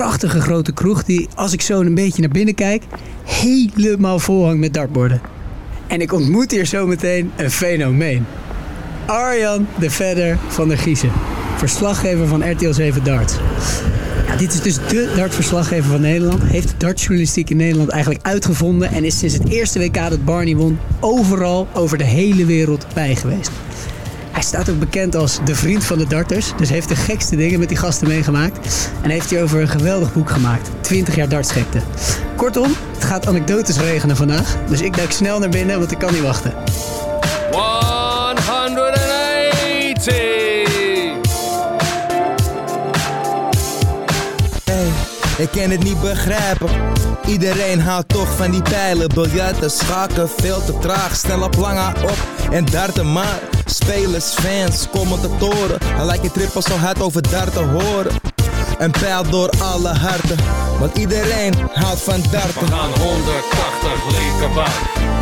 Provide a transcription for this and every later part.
Prachtige grote kroeg die, als ik zo een beetje naar binnen kijk, helemaal vol hangt met dartborden. En ik ontmoet hier zometeen een fenomeen. Arjan de Vedder van der Giezen, verslaggever van RTL 7 Darts. Ja, dit is dus de dartverslaggever van Nederland. Heeft de dartjournalistiek in Nederland eigenlijk uitgevonden en is sinds het eerste WK dat Barney won overal over de hele wereld bij geweest. Hij staat ook bekend als de vriend van de darters. Dus heeft de gekste dingen met die gasten meegemaakt. En heeft hierover een geweldig boek gemaakt. 20 jaar dartsgekte. Kortom, het gaat anekdotes regenen vandaag. Dus ik duik snel naar binnen, want ik kan niet wachten. 180. Hey, ik kan het niet begrijpen. Iedereen houdt toch van die pijlen. Biljarten, schaken, veel te traag. Snel op lange op en darten maar. Spelers, fans, commentatoren. Hij lijkt je trippel zo hard over darten horen. Een pijl door alle harten. Want iedereen houdt van darten. We gaan 180 linkerbaan.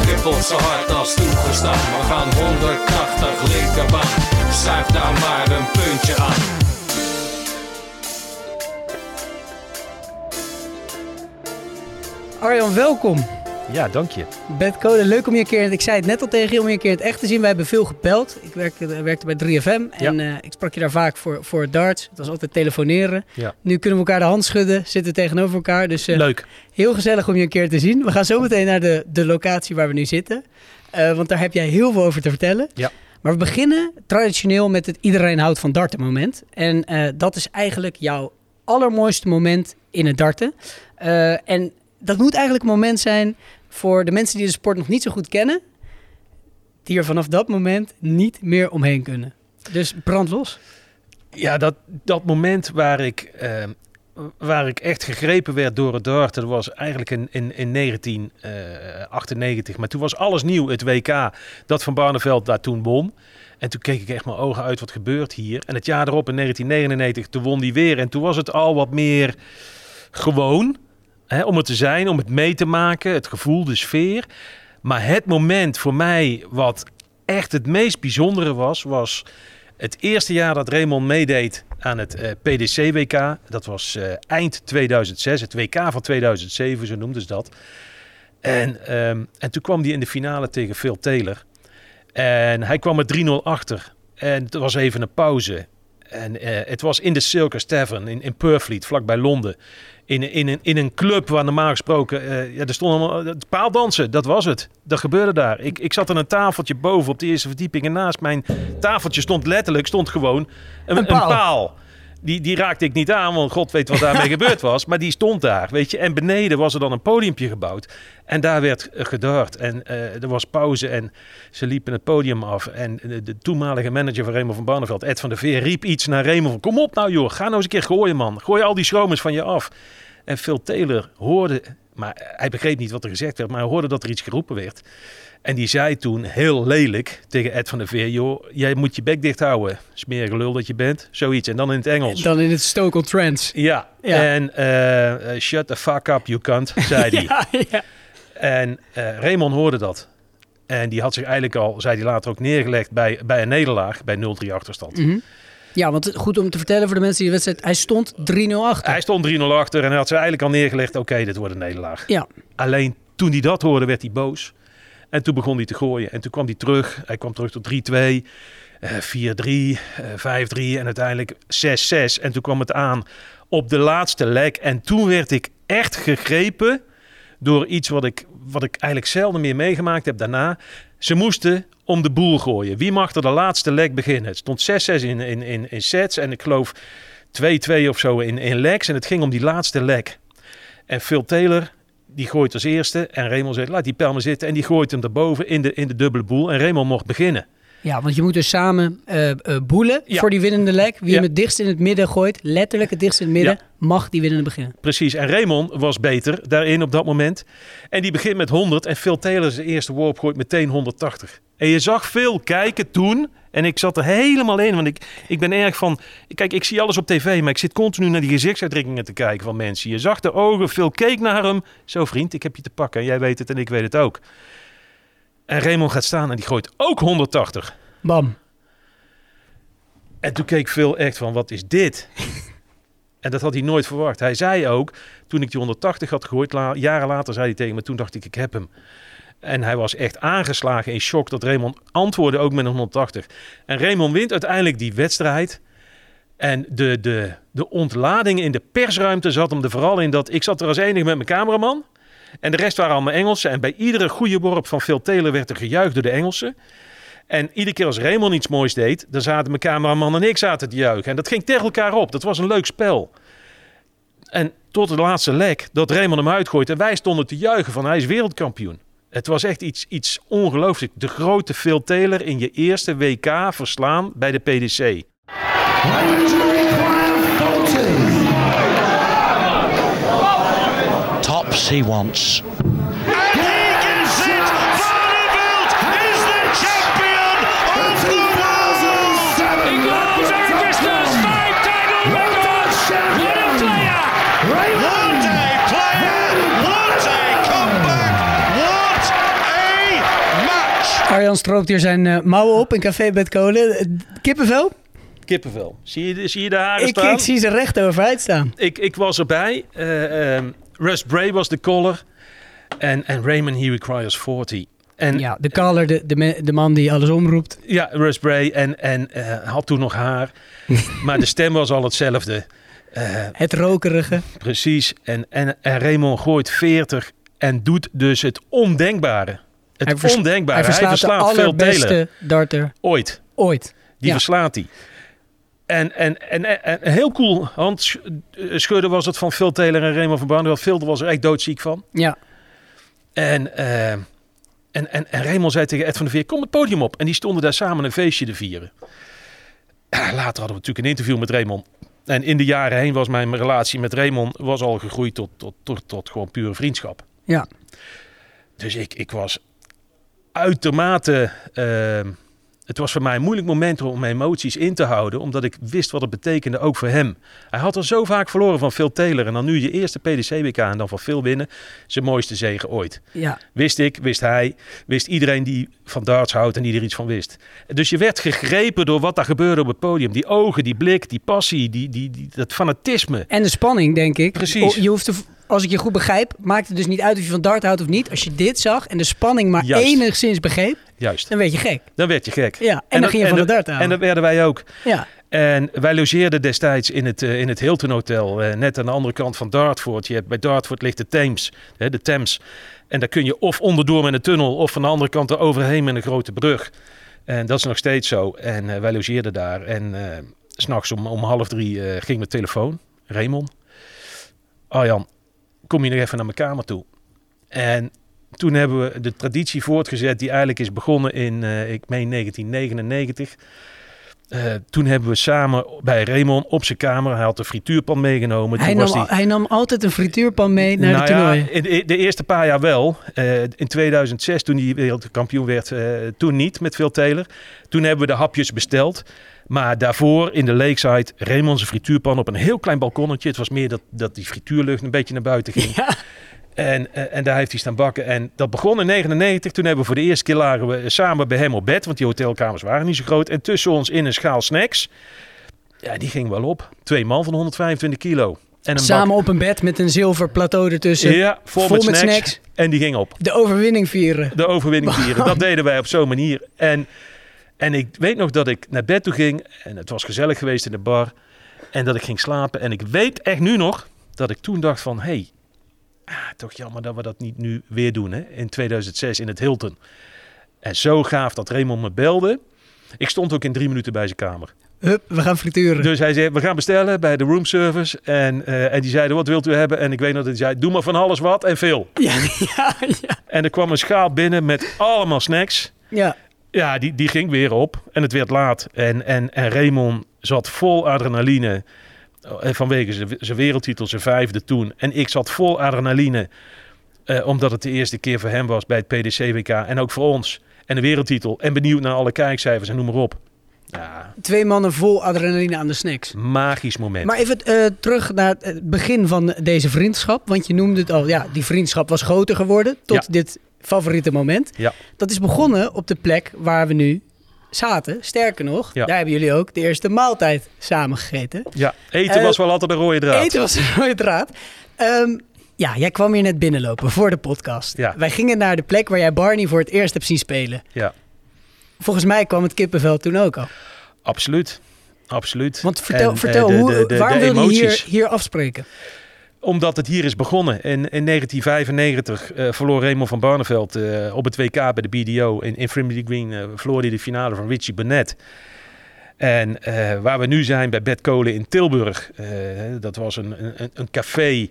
Trippelt zo hard als toegestaan. We gaan 180 linkerbaan. Zuig daar maar een puntje aan. Arjan, welkom. Ja, dank je. Bedcode, leuk om je een keer, ik zei het net al tegen je, om je een keer het echt te zien. We hebben veel gepeld. Ik werkte, werkte bij 3FM en Ja. eh, ik sprak je daar vaak voor, voor darts. Het was altijd telefoneren. Ja. Nu kunnen we elkaar de hand schudden, zitten tegenover elkaar. Dus eh, Leuk. Heel gezellig om je een keer te zien. We gaan zo meteen naar de, de locatie waar we nu zitten. Eh, want daar heb jij heel veel over te vertellen. Ja. Maar we beginnen traditioneel met het iedereen houdt van darten moment. En eh, dat is eigenlijk jouw allermooiste moment in het darten. Eh, en dat moet eigenlijk een moment zijn voor de mensen die de sport nog niet zo goed kennen. Die er vanaf dat moment niet meer omheen kunnen. Dus brand los. Ja, dat, dat moment waar ik, eh, waar ik echt gegrepen werd door het darten, dat was eigenlijk in, in, in 1998. Maar toen was alles nieuw, het WK, dat Van Barneveld daar toen won. En toen keek ik echt mijn ogen uit, wat gebeurt hier? En het jaar erop, in 1999, toen won die weer. En toen was het al wat meer gewoon, om het te zijn, om het mee te maken, het gevoel, de sfeer. Maar het moment voor mij wat echt het meest bijzondere was, was het eerste jaar dat Raymond meedeed aan het eh, PDC-WK. Dat was eh, eind 2006, het WK van 2007, zo noemden ze dat. En, ehm, en toen kwam hij in de finale tegen Phil Taylor. En hij kwam er 3-0 achter. En er was even een pauze. En eh, het was in de Circus Tavern in, in Purfleet, vlakbij Londen. In, in, een, in een club waar normaal gesproken... eh, ja, er stond allemaal het paaldansen, dat was het. Dat gebeurde daar. Ik, ik zat aan een tafeltje boven op de eerste verdieping. En naast mijn tafeltje stond letterlijk stond gewoon een, Een een paal. Die, die raakte ik niet aan, want god weet wat daarmee gebeurd was. Maar die stond daar, weet je. En beneden was er dan een podiumpje gebouwd. En daar werd eh, gedart. En eh, er was pauze en ze liepen het podium af. En de, de toenmalige manager van Raymond van Barneveld, Ed van der Veer, riep iets naar Raymond van... Kom op nou joh, ga nou eens een keer gooien man. Gooi al die schromers van je af. En Phil Taylor hoorde, maar hij begreep niet wat er gezegd werd, maar hij hoorde dat er iets geroepen werd. En die zei toen heel lelijk tegen Ed van der Veer, joh, jij moet je bek dicht houden. Smerige lul dat je bent, zoiets. En dan in het Engels. Dan in het Stoke Trance. Ja, Ja. en eh, eh, shut the fuck up, you cunt, zei hij. Ja, ja. En eh Raymond hoorde dat. En die had zich eigenlijk al, zei hij later ook, neergelegd bij, bij een nederlaag, bij 0-3 achterstand. Mhm. Ja, want goed om te vertellen voor de mensen die de wedstrijd... Hij stond 3-0 achter. Hij stond 3-0 achter en hij had ze eigenlijk al neergelegd, oké, dit wordt een nederlaag. Ja. Alleen toen hij dat hoorde, werd hij boos. En toen begon hij te gooien. En toen kwam hij terug. Hij kwam terug tot 3-2, eh 4-3, eh 5-3 en uiteindelijk 6-6. En toen kwam het aan op de laatste leg. En toen werd ik echt gegrepen door iets wat ik, wat ik eigenlijk zelden meer meegemaakt heb daarna. Ze moesten om de boel gooien. Wie mag er de laatste leg beginnen? Het stond 6-6 in, in, in, in sets en ik geloof 2-2 of zo in, in legs. En het ging om die laatste leg. En Phil Taylor, die gooit als eerste. En Raymond zegt, laat die pijl zitten. En die gooit hem erboven in de, in de dubbele boel. En Raymond mocht beginnen. Ja, want je moet dus samen eh, eh, boelen Ja. voor die winnende leg. Wie Ja. hem het dichtst in het midden gooit, letterlijk het dichtst in het midden, Ja. mag die winnende beginnen. Precies. En Raymond was beter daarin op dat moment. En die begint met 100. En Phil Taylor zijn eerste worp gooit meteen 180. En je zag veel kijken toen. En ik zat er helemaal in. Want ik, ik ben erg van... Kijk, ik zie alles op tv. Maar ik zit continu naar die gezichtsuitdrukkingen te kijken van mensen. Je zag de ogen. Phil keek naar hem. Zo vriend, ik heb je te pakken. En jij weet het en ik weet het ook. En Raymond gaat staan en die gooit ook 180. Bam. En toen keek Phil echt van, wat is dit? en dat had hij nooit verwacht. Hij zei ook, toen ik die 180 had gegooid, la- jaren later zei hij tegen me, toen dacht ik, ik heb hem. En hij was echt aangeslagen in shock dat Raymond antwoordde ook met een 180. En Raymond wint uiteindelijk die wedstrijd. En de, de, de ontlading in de persruimte zat hem er vooral in dat ik zat er als enige met mijn cameraman. En de rest waren allemaal Engelsen. En bij iedere goede worp van Phil Taylor werd er gejuicht door de Engelsen. En iedere keer als Raymond iets moois deed, dan zaten mijn cameraman en ik zaten te juichen. En dat ging tegen elkaar op. Dat was een leuk spel. En tot de laatste lek dat Raymond hem uitgooit. En wij stonden te juichen van hij is wereldkampioen. Het was echt iets, iets ongelooflijks. De grote Phil Taylor in je eerste WK verslaan bij de PDC. He wants. Arjan stroopt hier zijn eh, mouwen op in Café Bedkolen. Eh, Kippenvel? Kippenvel. Zie je, zie je de haren Ik, staan? ik zie ze recht overeind staan. ik, ik was erbij. Eh, ehm, Russ Bray was de caller. En, en Raymond He Requires 40. En Ja, de caller, de, de, de man die alles omroept. Ja, Russ Bray. En, en eh, had toen nog haar. maar de stem was al hetzelfde. Eh, Het rokerige. precies. En, en, en Raymond gooit 40 en doet dus het ondenkbare. Het Hij ondenkbare. Hij verslaat, de Phil Taylor. allerbeste darter Ooit. ooit. Die Ja. verslaat hij. En, en, en, heel cool handschudden was het van Phil Taylor en Raymond van Barneveld. Phil was er echt doodziek van. Ja. En, eh, en, en, en Raymond zei tegen Ed van der Veer, kom het podium op. En die stonden daar samen een feestje te vieren. Later hadden we natuurlijk een interview met Raymond. En in de jaren heen was mijn relatie met Raymond was al gegroeid tot, tot, tot, tot gewoon pure vriendschap. Ja. Dus ik, ik was uitermate... eh, het was voor mij een moeilijk moment om mijn emoties in te houden. Omdat ik wist wat het betekende, ook voor hem. Hij had al zo vaak verloren van Phil Taylor. En dan nu je eerste PDC-WK en dan van Phil winnen. Zijn mooiste zegen ooit. Ja. Wist ik, wist hij, wist iedereen die van darts houdt en die er iets van wist. Dus je werd gegrepen door wat daar gebeurde op het podium. Die ogen, die blik, die passie, die, die, die, dat fanatisme. En de spanning, denk ik. Precies. Oh, Je hoeft te, als ik je goed begrijp, maakt het dus niet uit of je van dart houdt of niet. Als je dit zag en de spanning maar Juist. enigszins begreep, Juist. dan werd je gek. Dan werd je gek. Ja, en, dan ging je van de dart En houden. dat werden wij ook. Ja. En wij logeerden destijds in het, eh, in het Hilton Hotel, eh, net aan de andere kant van Dartford. Je hebt, bij Dartford ligt de Thames, hè, de Thames. En daar kun je of onderdoor met een tunnel of van de andere kant er overheen met een grote brug. En dat is nog steeds zo. En eh, wij logeerden daar. En s s'nachts om, om half drie ging mijn telefoon. Raymond. Arjan, kom je nog even naar mijn kamer toe? En toen hebben we de traditie voortgezet die eigenlijk is begonnen in, eh, ik meen 1999. Eh, toen hebben we samen bij Raymond op zijn kamer, hij had de frituurpan meegenomen. Hij toen nam, was die, hij nam altijd een frituurpan mee naar nou de ja, toernooi. in de, eerste paar jaar wel. Eh, in 2006, toen hij wereldkampioen werd, toen niet met Phil Taylor. Toen hebben we de hapjes besteld. Maar daarvoor in de Lakeside, Raymond zijn frituurpan op een heel klein balkonnetje. Het was meer dat, dat die frituurlucht een beetje naar buiten ging. Ja. En, eh, en daar heeft hij staan bakken. En dat begon in 99. Toen hebben we voor de eerste keer lagen we samen bij hem op bed. Want die hotelkamers waren niet zo groot. En tussen ons in een schaal snacks. Ja, die ging wel op. Twee man van 125 kilo. En een Samen bak- op een bed met een zilver plateau ertussen. Ja, vol, met, snacks. En die ging op. De overwinning vieren. De overwinning vieren. Dat deden wij op zo'n manier. En, en ik weet nog dat ik naar bed toe ging. En het was gezellig geweest in de bar. En dat ik ging slapen. En ik weet echt nu nog dat ik toen dacht van... hey, ah, toch jammer dat we dat niet nu weer doen. Hè? In 2006 in het Hilton. En zo gaaf dat Raymond me belde. Ik stond ook in drie minuten bij zijn kamer. Hup, we gaan frituren. Dus hij zei, we gaan bestellen bij de roomservice. En, eh, en die zeiden, wat wilt u hebben? En ik weet nog dat hij zei, doe maar van alles wat en veel. Ja, ja, ja. En er kwam een schaal binnen met allemaal snacks. ja. Ja, die, die ging weer op. En het werd laat. En, en, en Raymond zat vol adrenaline. Eh, Vanwege zijn- wereldtitel, zijn vijfde toen. En ik zat vol adrenaline. eh, omdat het de eerste keer voor hem was bij het PDC-WK. En ook voor ons. En de wereldtitel. En benieuwd naar alle kijkcijfers en noem maar op. Ja, Twee mannen vol adrenaline aan de snacks. magisch moment. Maar even eh, terug naar het begin van deze vriendschap. Want je noemde het al, ja, die vriendschap was groter geworden tot Ja. dit favoriete moment. Ja. Dat is begonnen op de plek waar we nu zaten. Sterker nog, Ja. daar hebben jullie ook de eerste maaltijd samen gegeten. Ja, eten Eh, was wel altijd een rode draad. Eten was een mooie draad. Ehm, ja, jij kwam hier net binnenlopen voor de podcast. Ja. Wij gingen naar de plek waar jij Barney voor het eerst hebt zien spelen. Ja, Volgens mij kwam het kippenvel toen ook al. absoluut. Absoluut. Want vertel, En, eh, vertel de- hoe, de- de- waarom wilde je hier, hier afspreken? Omdat het hier is begonnen. In, in 1995 eh, verloor Raymond van Barneveld eh, op het WK bij de BDO in Infinity Green. eh verloor de finale van Richie Burnett. En eh, waar we nu zijn bij Bed Kolen in Tilburg. dat was een, een, een café,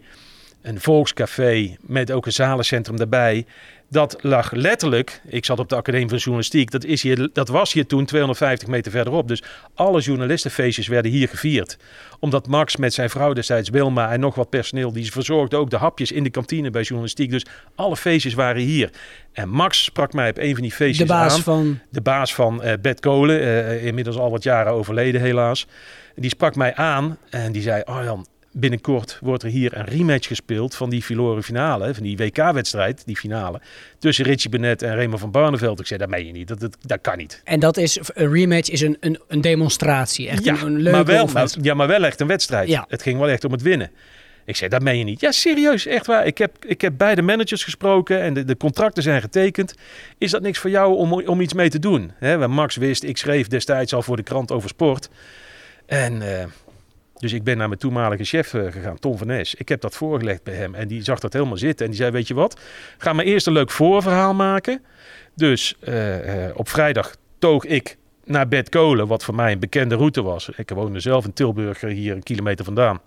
een volkscafé met ook een zalencentrum daarbij. Dat lag letterlijk, ik zat op de Academie van Journalistiek, dat, is hier, dat was hier toen 250 meter verderop. Dus alle journalistenfeestjes werden hier gevierd. Omdat Max met zijn vrouw destijds Wilma en nog wat personeel, die verzorgde ook de hapjes in de kantine bij journalistiek. Dus alle feestjes waren hier. En Max sprak mij op een van die De feestjes baas aan. van... De baas van eh Bert Kolen, eh, inmiddels al wat jaren overleden helaas. Die sprak mij aan en die zei, oh Jan, binnenkort wordt er hier een rematch gespeeld van die verloren finale, van die WK-wedstrijd, die finale, tussen Richie Bennett en Raymond van Barneveld. Ik zei, dat meen je niet, dat, dat, dat kan niet. En dat is, een rematch is een, een, een demonstratie. Echt Ja, een, een leuke maar wel, maar, ja, maar wel echt een wedstrijd. Ja. Het ging wel echt om het winnen. Ik zei, dat meen je niet. Ja, serieus, echt waar. Ik heb, ik heb beide managers gesproken en de, de contracten zijn getekend. Is dat niks voor jou om, om iets mee te doen? Waar Max wist, ik schreef destijds al voor de krant over sport. En eh, dus ik ben naar mijn toenmalige chef eh, gegaan, Tom van Nes. Ik heb dat voorgelegd bij hem en die zag dat helemaal zitten. En die zei, weet je wat, ga maar eerst een leuk voorverhaal maken. Dus eh, eh, op vrijdag toog ik naar Bed Kolen, wat voor mij een bekende route was. Ik woonde zelf in Tilburg, hier een kilometer vandaan.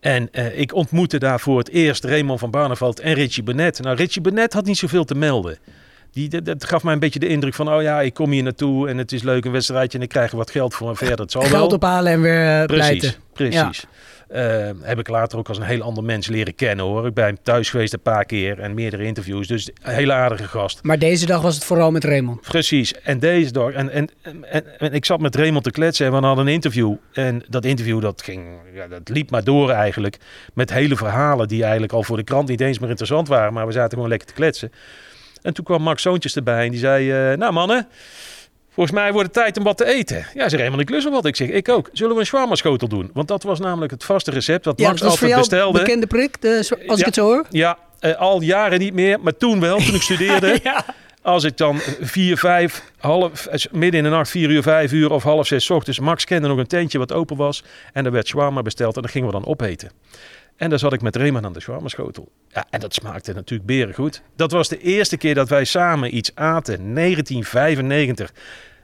En ik ontmoette daar voor het eerst Raymond van Barneveld en Richie Bennett. Nou, Richie Bennett had niet zoveel te melden. Die, dat, dat gaf mij een beetje de indruk van, oh ja, ik kom hier naartoe en het is leuk een wedstrijdje en ik krijg er wat geld voor en verder. Het zal wel. Geld ophalen en weer Precies, pleiten. precies. Eh, heb ik later ook als een heel ander mens leren kennen hoor. Ik ben hem thuis geweest een paar keer en meerdere interviews. Dus een hele aardige gast. Maar deze dag was het vooral met Raymond. Precies. En deze dag. En, en, en, en ik zat met Raymond te kletsen en we hadden een interview. En dat interview dat ging, ja, dat liep maar door eigenlijk. Met hele verhalen die eigenlijk al voor de krant niet eens meer interessant waren. Maar we zaten gewoon lekker te kletsen. En toen kwam Max Zoontjes erbij en die zei, eh, nou mannen, volgens mij wordt het tijd om wat te eten. Ja, zeg Raymond, ik lus wel wat. Ik zeg, ik ook. Zullen we een shawarma schotel doen? Want dat was namelijk het vaste recept dat Ja, Max dat altijd bestelde. bekende prik, de, als ik het zo hoor. Ja, eh, al jaren niet meer, maar toen wel, toen ik studeerde. Ja. Als ik dan vier, vijf, half, eh, midden in de nacht, vier uur, vijf uur of half zes ochtends. Max kende nog een tentje wat open was. En er werd shawarma besteld en dat gingen we dan opeten. En daar zat ik met Raymond aan de shawarma schotel. Ja, en dat smaakte natuurlijk berengoed. Dat was de eerste keer dat wij samen iets aten, 1995.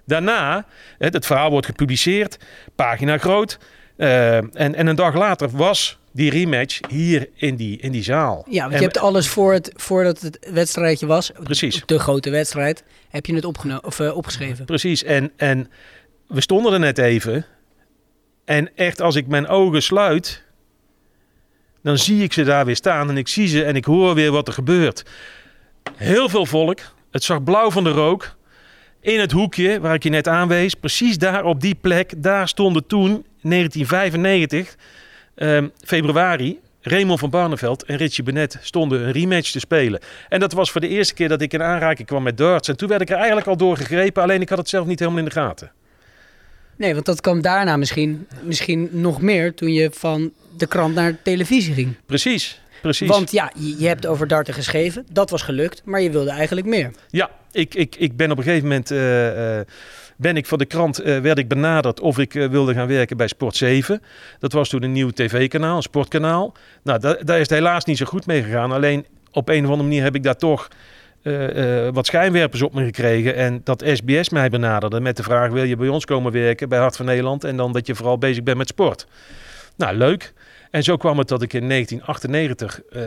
Daarna, het verhaal wordt gepubliceerd, pagina groot. eh, en, en een dag later was die rematch hier in die, in die zaal. Ja, want En- je hebt alles voor het, voordat het wedstrijdje was. Precies. De grote wedstrijd. Heb je het of, eh, opgeschreven. Precies. En, en we stonden er net even. En echt, als ik mijn ogen sluit, dan zie ik ze daar weer staan. En ik zie ze en ik hoor weer wat er gebeurt. Heel veel volk. Het zag blauw van de rook. In het hoekje waar ik je net aanwees, precies daar op die plek, daar stonden toen, 1995, ehm, februari, Raymond van Barneveld en Richie Bennett stonden een rematch te spelen. En dat was voor de eerste keer dat ik in aanraking kwam met darts. En toen werd ik er eigenlijk al door gegrepen, alleen ik had het zelf niet helemaal in de gaten. Nee, want dat kwam daarna misschien, misschien nog meer toen je van de krant naar televisie ging. Precies, precies. Want ja, je, hebt over darten geschreven, dat was gelukt, maar je wilde eigenlijk meer. Ja, ik, ik, ik ben op een gegeven moment... eh, ben ik van de krant, eh, werd ik benaderd of ik wilde gaan werken bij Sport 7. Dat was toen een nieuw tv-kanaal, een sportkanaal. Nou, da- daar is het helaas niet zo goed mee gegaan. Alleen op een of andere manier heb ik daar toch eh, eh, wat schijnwerpers op me gekregen. En dat SBS mij benaderde met de vraag: wil je bij ons komen werken bij Hart van Nederland? En dan dat je vooral bezig bent met sport. Nou, leuk. En zo kwam het dat ik in 1998 eh,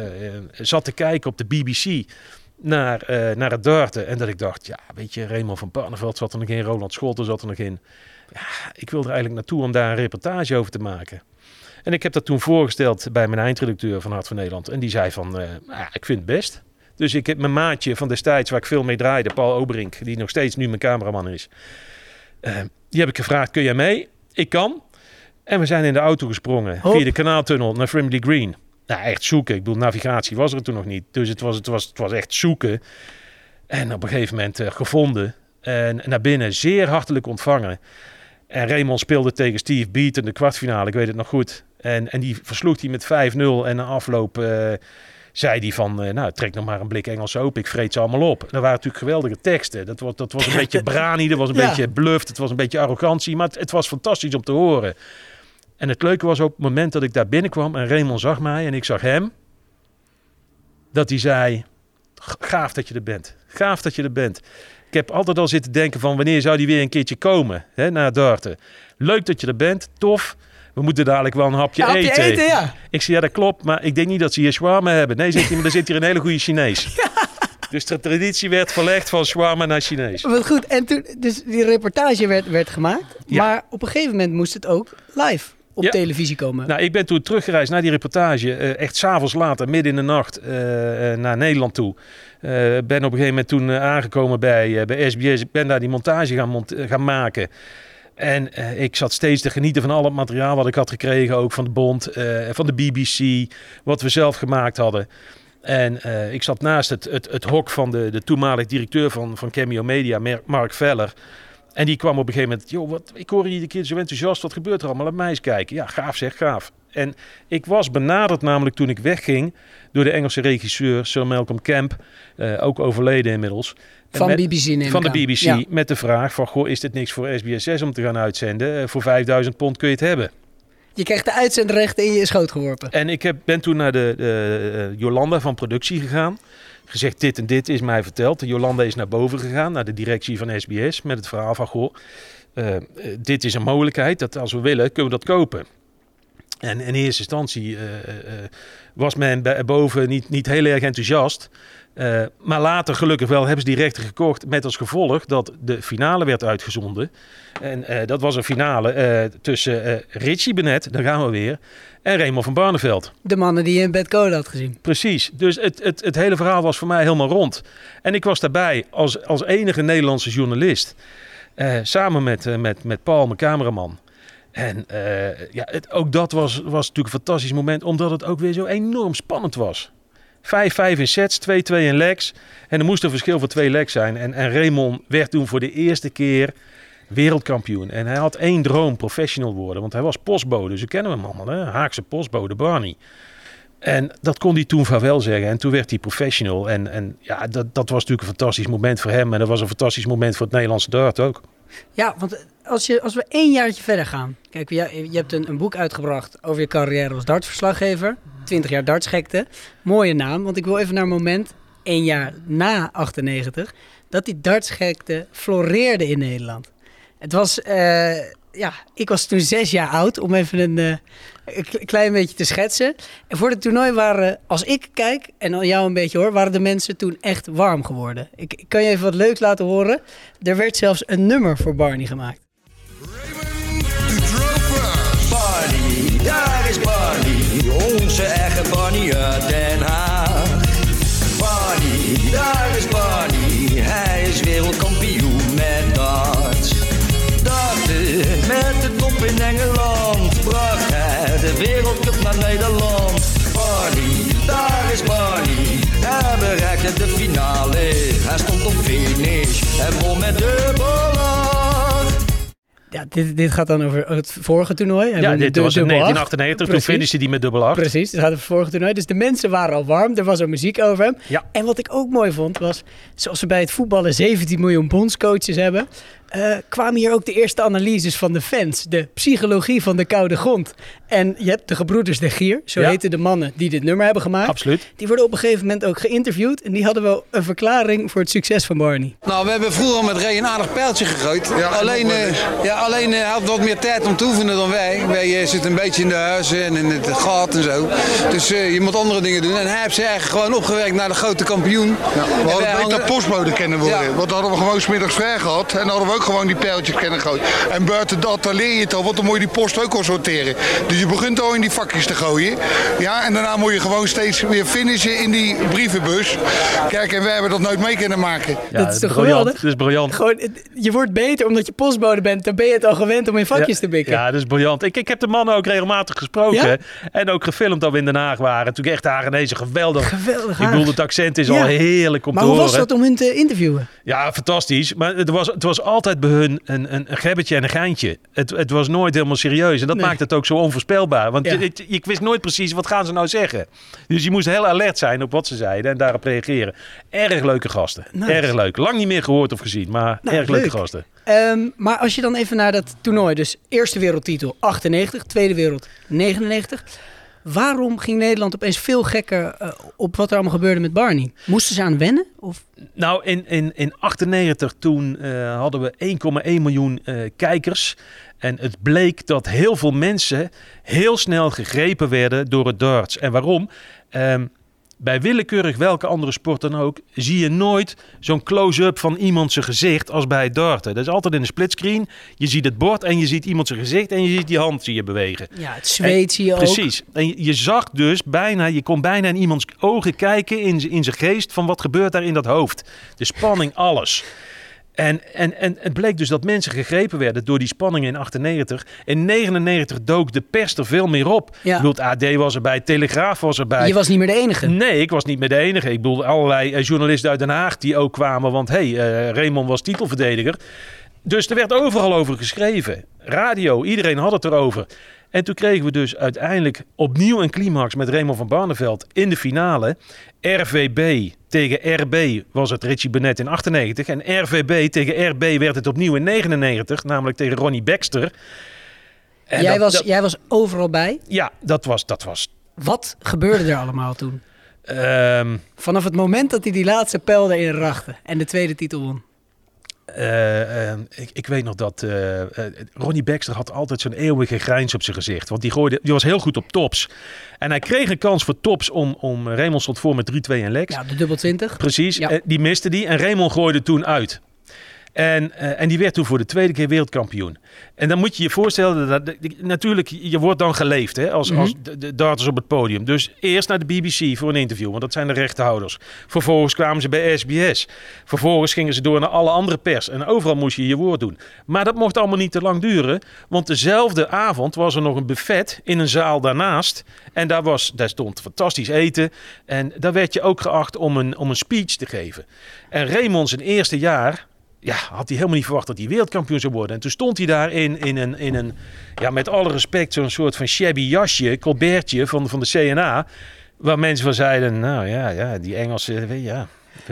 zat te kijken op de BBC naar, naar het darten. En dat ik dacht, ja, weet je, Raymond van Barneveld zat er nog in, Roland Scholten zat er nog in. Ja, ik wilde er eigenlijk naartoe om daar een reportage over te maken. En ik heb dat toen voorgesteld bij mijn eindredacteur van Hart van Nederland. En die zei van, ik vind het best. Dus ik heb mijn maatje van destijds, waar ik veel mee draaide, Paul Oberink, die nog steeds nu mijn cameraman is. eh, die heb ik gevraagd, kun jij mee? Ik kan. En we zijn in de auto gesprongen Hop. via de kanaaltunnel naar Frimley Green. Nou, echt zoeken. Ik bedoel, navigatie was er toen nog niet. Dus het was, het was, het was echt zoeken. En op een gegeven moment eh, gevonden. En naar binnen zeer hartelijk ontvangen. En Raymond speelde tegen Steve Beaton de kwartfinale. Ik weet het nog goed. En, en die versloeg hij met 5-0. En na afloop eh, zei hij van... eh, nou, trek nog maar een blik Engels open. Ik vreet ze allemaal op. Dat waren natuurlijk geweldige teksten. Dat was, dat was een beetje brani. Dat was een Ja. beetje bluff. Het was een beetje arrogantie. Maar het, het was fantastisch om te horen. En het leuke was op het moment dat ik daar binnenkwam... en Raymond zag mij en ik zag hem... dat hij zei... "G- Gaaf dat je er bent. Gaaf dat je er bent. Ik heb altijd al zitten denken van wanneer zou die weer een keertje komen hè, naar Darten. Leuk dat je er bent, tof. We moeten dadelijk wel een hapje, Ja, hapje eten. ja. Ik zei ja, dat klopt, maar ik denk niet dat ze hier shawarma hebben. Nee, zit hier, maar er zit hier een hele goede Chinees. Dus de traditie werd verlegd van shawarma naar Chinees. Wat goed, en toen, dus die reportage werd, werd gemaakt, Ja. maar op een gegeven moment moest het ook live op Ja. televisie komen. Nou, ik ben toen teruggereisd naar die reportage. eh, echt s'avonds later, midden in de nacht, eh, eh, naar Nederland toe. Eh, ben op een gegeven moment toen aangekomen bij, bij SBS. Ik ben daar die montage gaan, mont- gaan maken. En eh, ik zat steeds te genieten van al het materiaal wat ik had gekregen. Ook van de Bond, eh, van de BBC, wat we zelf gemaakt hadden. En eh, ik zat naast het, het, het hok van de, de toenmalig directeur van, van Cameo Media, Mark Veller. En die kwam op een gegeven moment, joh, wat, ik hoor je iedere keer zo enthousiast, wat gebeurt er allemaal? Laat mij eens kijken. Ja, gaaf zeg, gaaf. En ik was benaderd namelijk toen ik wegging door de Engelse regisseur Sir Malcolm Camp, eh, ook overleden inmiddels. Van met- BBC Van de. BBC, Ja. met de vraag van, goh, is dit niks voor SBS6 om te gaan uitzenden? Eh, voor 5000 pond kun je het hebben. Je krijgt de uitzendrechten in je schoot geworpen. En ik heb, ben toen naar de, eh, Jolanda van productie gegaan. Gezegd, dit en dit is mij verteld. De Jolanda is naar boven gegaan, naar de directie van SBS. Met het verhaal van, goh, dit is een mogelijkheid. Dat als we willen, kunnen we dat kopen. En in eerste instantie eh, eh, eh, was men boven niet, niet heel erg enthousiast. Maar later, gelukkig wel, hebben ze die rechten gekocht. Met als gevolg dat de finale werd uitgezonden. En dat was een finale tussen Richie Benet, daar gaan we weer, en Raymond van Barneveld. De mannen die je in Bad Code had gezien. Precies. Dus het, het, het hele verhaal was voor mij helemaal rond. En ik was daarbij als, als enige Nederlandse journalist. samen met, met, met Paul, mijn cameraman. En eh, ja, het, ook dat was, was natuurlijk een fantastisch moment, omdat het ook weer zo enorm spannend was. 5-5 in sets, 2-2 in legs. En er moest een verschil van twee legs zijn. En, en Raymond werd toen voor de eerste keer wereldkampioen. En hij had één droom, professional worden. Want hij was postbode, ze kennen hem allemaal. Hè? Haakse postbode, Barney. En dat kon hij toen vaarwel zeggen. En toen werd hij professional. En, en ja, dat, dat was natuurlijk een fantastisch moment voor hem. En dat was een fantastisch moment voor het Nederlandse dart ook. Ja, want als, je, als we één jaartje verder gaan. Kijk, je, je hebt een, een boek uitgebracht over je carrière als dartsverslaggever. 20 jaar dartsgekte. Mooie naam, want ik wil even naar een moment, één jaar na 98, dat die dartsgekte floreerde in Nederland. Het was, eh, ja, ik was toen zes jaar oud, om even een, eh, een klein beetje te schetsen. En voor het toernooi waren, als ik kijk en al jou een beetje hoor, waren de mensen toen echt warm geworden. Ik, ik kan je even wat leuks laten horen. Er werd zelfs een nummer voor Barney gemaakt. Barney, daar is Barney, onze eigen Barney uit Den Haag. Barney, daar is Barney, hij is wereldkampioen de in Engeland, bracht hij de wereldcup naar Nederland. Barney, daar is Barney, hij bereikte de finale. Hij stond op finish en won met dubbel acht. Ja, dit, dit gaat dan over het vorige toernooi. Ja, dit de was in dubbel acht. 1998. Toen finishte hij met dubbel 8. Precies, het gaat over het vorige toernooi. Dus de mensen waren al warm. Er was al muziek over hem. Ja. En wat ik ook mooi vond was, zoals we bij het voetballen 17 miljoen bondscoaches hebben, eh, kwamen hier ook de eerste analyses van de fans. De psychologie van de koude grond. En je hebt de gebroeders de Gier, zo Ja. heten de mannen die dit nummer hebben gemaakt. Absoluut. Die worden op een gegeven moment ook geïnterviewd. En die hadden wel een verklaring voor het succes van Barney. Nou, we hebben vroeger met Ray een aardig pijltje gegooid. alleen eh, ja, alleen eh, hij had wat meer tijd om te oefenen dan wij. Wij zitten een beetje in de huizen en in het gat en zo. Dus eh, je moet andere dingen doen. En hij heeft zich eigenlijk gewoon opgewerkt naar de grote kampioen. We En wij hadden beter postbode kennen worden. Ja. Want dan hadden we gewoon smiddags vrij gehad. En dan hadden we ook gewoon die pijltjes kennen gegooid. En buiten dat, dan leer je het al. Want dan moet je die post ook al sorteren. Dus je begint al in die vakjes te gooien. Ja, en daarna moet je gewoon steeds weer finishen in die brievenbus. Kijk, en wij hebben dat nooit mee kunnen maken. Ja, dat is toch briljant. geweldig? Dat is briljant. Gewoon, je wordt beter omdat je postbode bent. Dan ben je het al gewend om in vakjes te bikken. Ja, dat is briljant. Ik, ik heb de mannen ook regelmatig gesproken. Ja? En ook gefilmd dat we in Den Haag waren. Toen echt Hagenezen geweldig. Geweldig Ik bedoel, het accent is Ja. al heerlijk om Maar te hoe horen. was dat om hun te interviewen? Ja, fantastisch. Maar het was, het was altijd bij hun een, een, een en een geintje. Het, het was nooit helemaal serieus. En dat Nee. maakt het ook zo onvoorspelbaar. Want Ja. ik wist nooit precies wat gaan ze nou zeggen. Dus je moest heel alert zijn op wat ze zeiden en daarop reageren. Erg leuke gasten. Nice. Erg leuk. Lang niet meer gehoord of gezien, maar Nou, erg leuk. leuke gasten. Ehm, maar als je dan even naar dat toernooi, dus eerste wereldtitel 98, tweede wereld 99. Waarom ging Nederland opeens veel gekker eh, op wat er allemaal gebeurde met Barney? Moesten ze aan wennen? Of? Nou, in, in, in 98 toen eh, hadden we 1,1 miljoen eh, kijkers. En het bleek dat heel veel mensen heel snel gegrepen werden door het darts. En waarom? Ehm, bij willekeurig welke andere sport dan ook, zie je nooit zo'n close-up van iemand zijn gezicht als bij het darten. Dat is altijd in een splitscreen. Je ziet het bord en je ziet iemand zijn gezicht en je ziet die hand zie je bewegen. Ja, het zweet zie je ook. Precies. En je, zag dus bijna, je kon bijna in iemands ogen kijken, in, in zijn geest, van wat gebeurt daar in dat hoofd. De spanning, alles. En, en, en het bleek dus dat mensen gegrepen werden door die spanning in 98. In 99 dook de pers er veel meer op. Ja. Ik bedoel, AD was erbij, Telegraaf was erbij. Je was niet meer de enige. Nee, ik was niet meer de enige. Ik bedoel, allerlei eh, journalisten uit Den Haag die ook kwamen. Want hé, hey, eh, Raymond was titelverdediger. Dus er werd overal over geschreven. Radio, iedereen had het erover. En toen kregen we dus uiteindelijk opnieuw een climax met Raymond van Barneveld in de finale. RVB tegen RB was het Richie Bennett in 98. En RVB tegen RB werd het opnieuw in 99, namelijk tegen Ronnie Baxter. En Jij, dat- was, dat- jij was overal bij. Ja, dat was, dat was Wat gebeurde er allemaal toen? ehm, Vanaf het moment dat hij die laatste pijl erin rachte en de tweede titel won. Eh, eh, ik, ik weet nog dat eh, Ronnie Baxter had altijd zo'n eeuwige grijns op zijn gezicht. Want die, gooide, die was heel goed op tops. En hij kreeg een kans voor tops om, om Raymond stond voor met 3-2 en Lex. Ja, de dubbel 20. Precies, Ja. die miste die en Raymond gooide toen uit. En, eh, en die werd toen voor de tweede keer wereldkampioen. En dan moet je je voorstellen, dat, natuurlijk, je wordt dan geleefd hè, als, Mhm. als de, de darters op het podium. Dus eerst naar de BBC voor een interview, want dat zijn de rechtenhouders. Vervolgens kwamen ze bij SBS. Vervolgens gingen ze door naar alle andere pers. En overal moest je je woord doen. Maar dat mocht allemaal niet te lang duren, want dezelfde avond was er nog een buffet in een zaal daarnaast. En daar, was, daar stond fantastisch eten. En daar werd je ook geacht om een, om een speech te geven. En Raymond zijn eerste jaar ja, had hij helemaal niet verwacht dat hij wereldkampioen zou worden. En toen stond hij daar in, in een, in een ja, met alle respect, zo'n soort van shabby jasje, colbertje van, van de CNA. Waar mensen van zeiden, nou ja, ja die Engelsen, je, ja,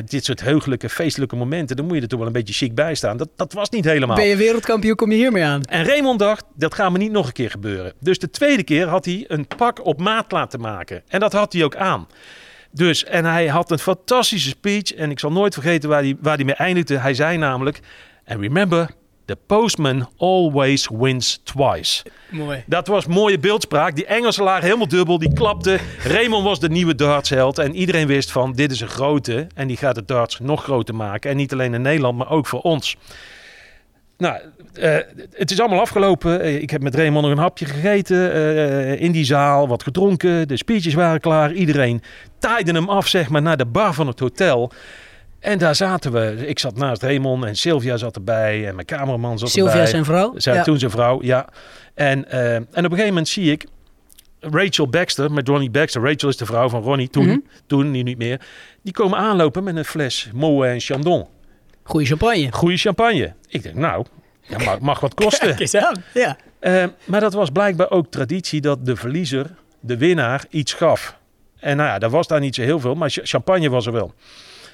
dit soort heugelijke, feestelijke momenten, dan moet je er toch wel een beetje chic bij staan. Dat, dat was niet helemaal. Ben je wereldkampioen, kom je hiermee aan. En Raymond dacht, dat gaat me niet nog een keer gebeuren. Dus de tweede keer had hij een pak op maat laten maken. En dat had hij ook aan. Dus, en hij had een fantastische speech. En ik zal nooit vergeten waar hij, waar hij mee eindigde. Hij zei namelijk, and remember, the postman always wins twice. Mooi. Dat was mooie beeldspraak. Die Engelsen lagen helemaal dubbel. Die klapte. Raymond was de nieuwe dartsheld. En iedereen wist van, dit is een grote. En die gaat de darts nog groter maken. En niet alleen in Nederland, maar ook voor ons. Nou, eh, het is allemaal afgelopen. Eh, Ik heb met Raymond nog een hapje gegeten eh, in die zaal, wat gedronken. De speeches waren klaar. Iedereen taaide hem af, zeg maar, naar de bar van het hotel. En daar zaten we. Ik zat naast Raymond en Sylvia zat erbij. En mijn cameraman zat Sylvia erbij. zijn vrouw? Zij, Ja. Toen zijn vrouw, ja. En, en op een gegeven moment zie ik Rachel Baxter met Ronnie Baxter. Rachel is de vrouw van Ronnie toen, Mhm. toen nu niet meer. Die komen aanlopen met een fles Moët en Chandon. Goeie champagne. Goede champagne. Ik denk, nou, Ja, mag, mag wat kosten. Kijk eens aan. Ja. Eh, maar dat was blijkbaar ook traditie dat de verliezer, de winnaar, iets gaf. En nou ja, daar was daar niet zo heel veel, maar ch- champagne was er wel.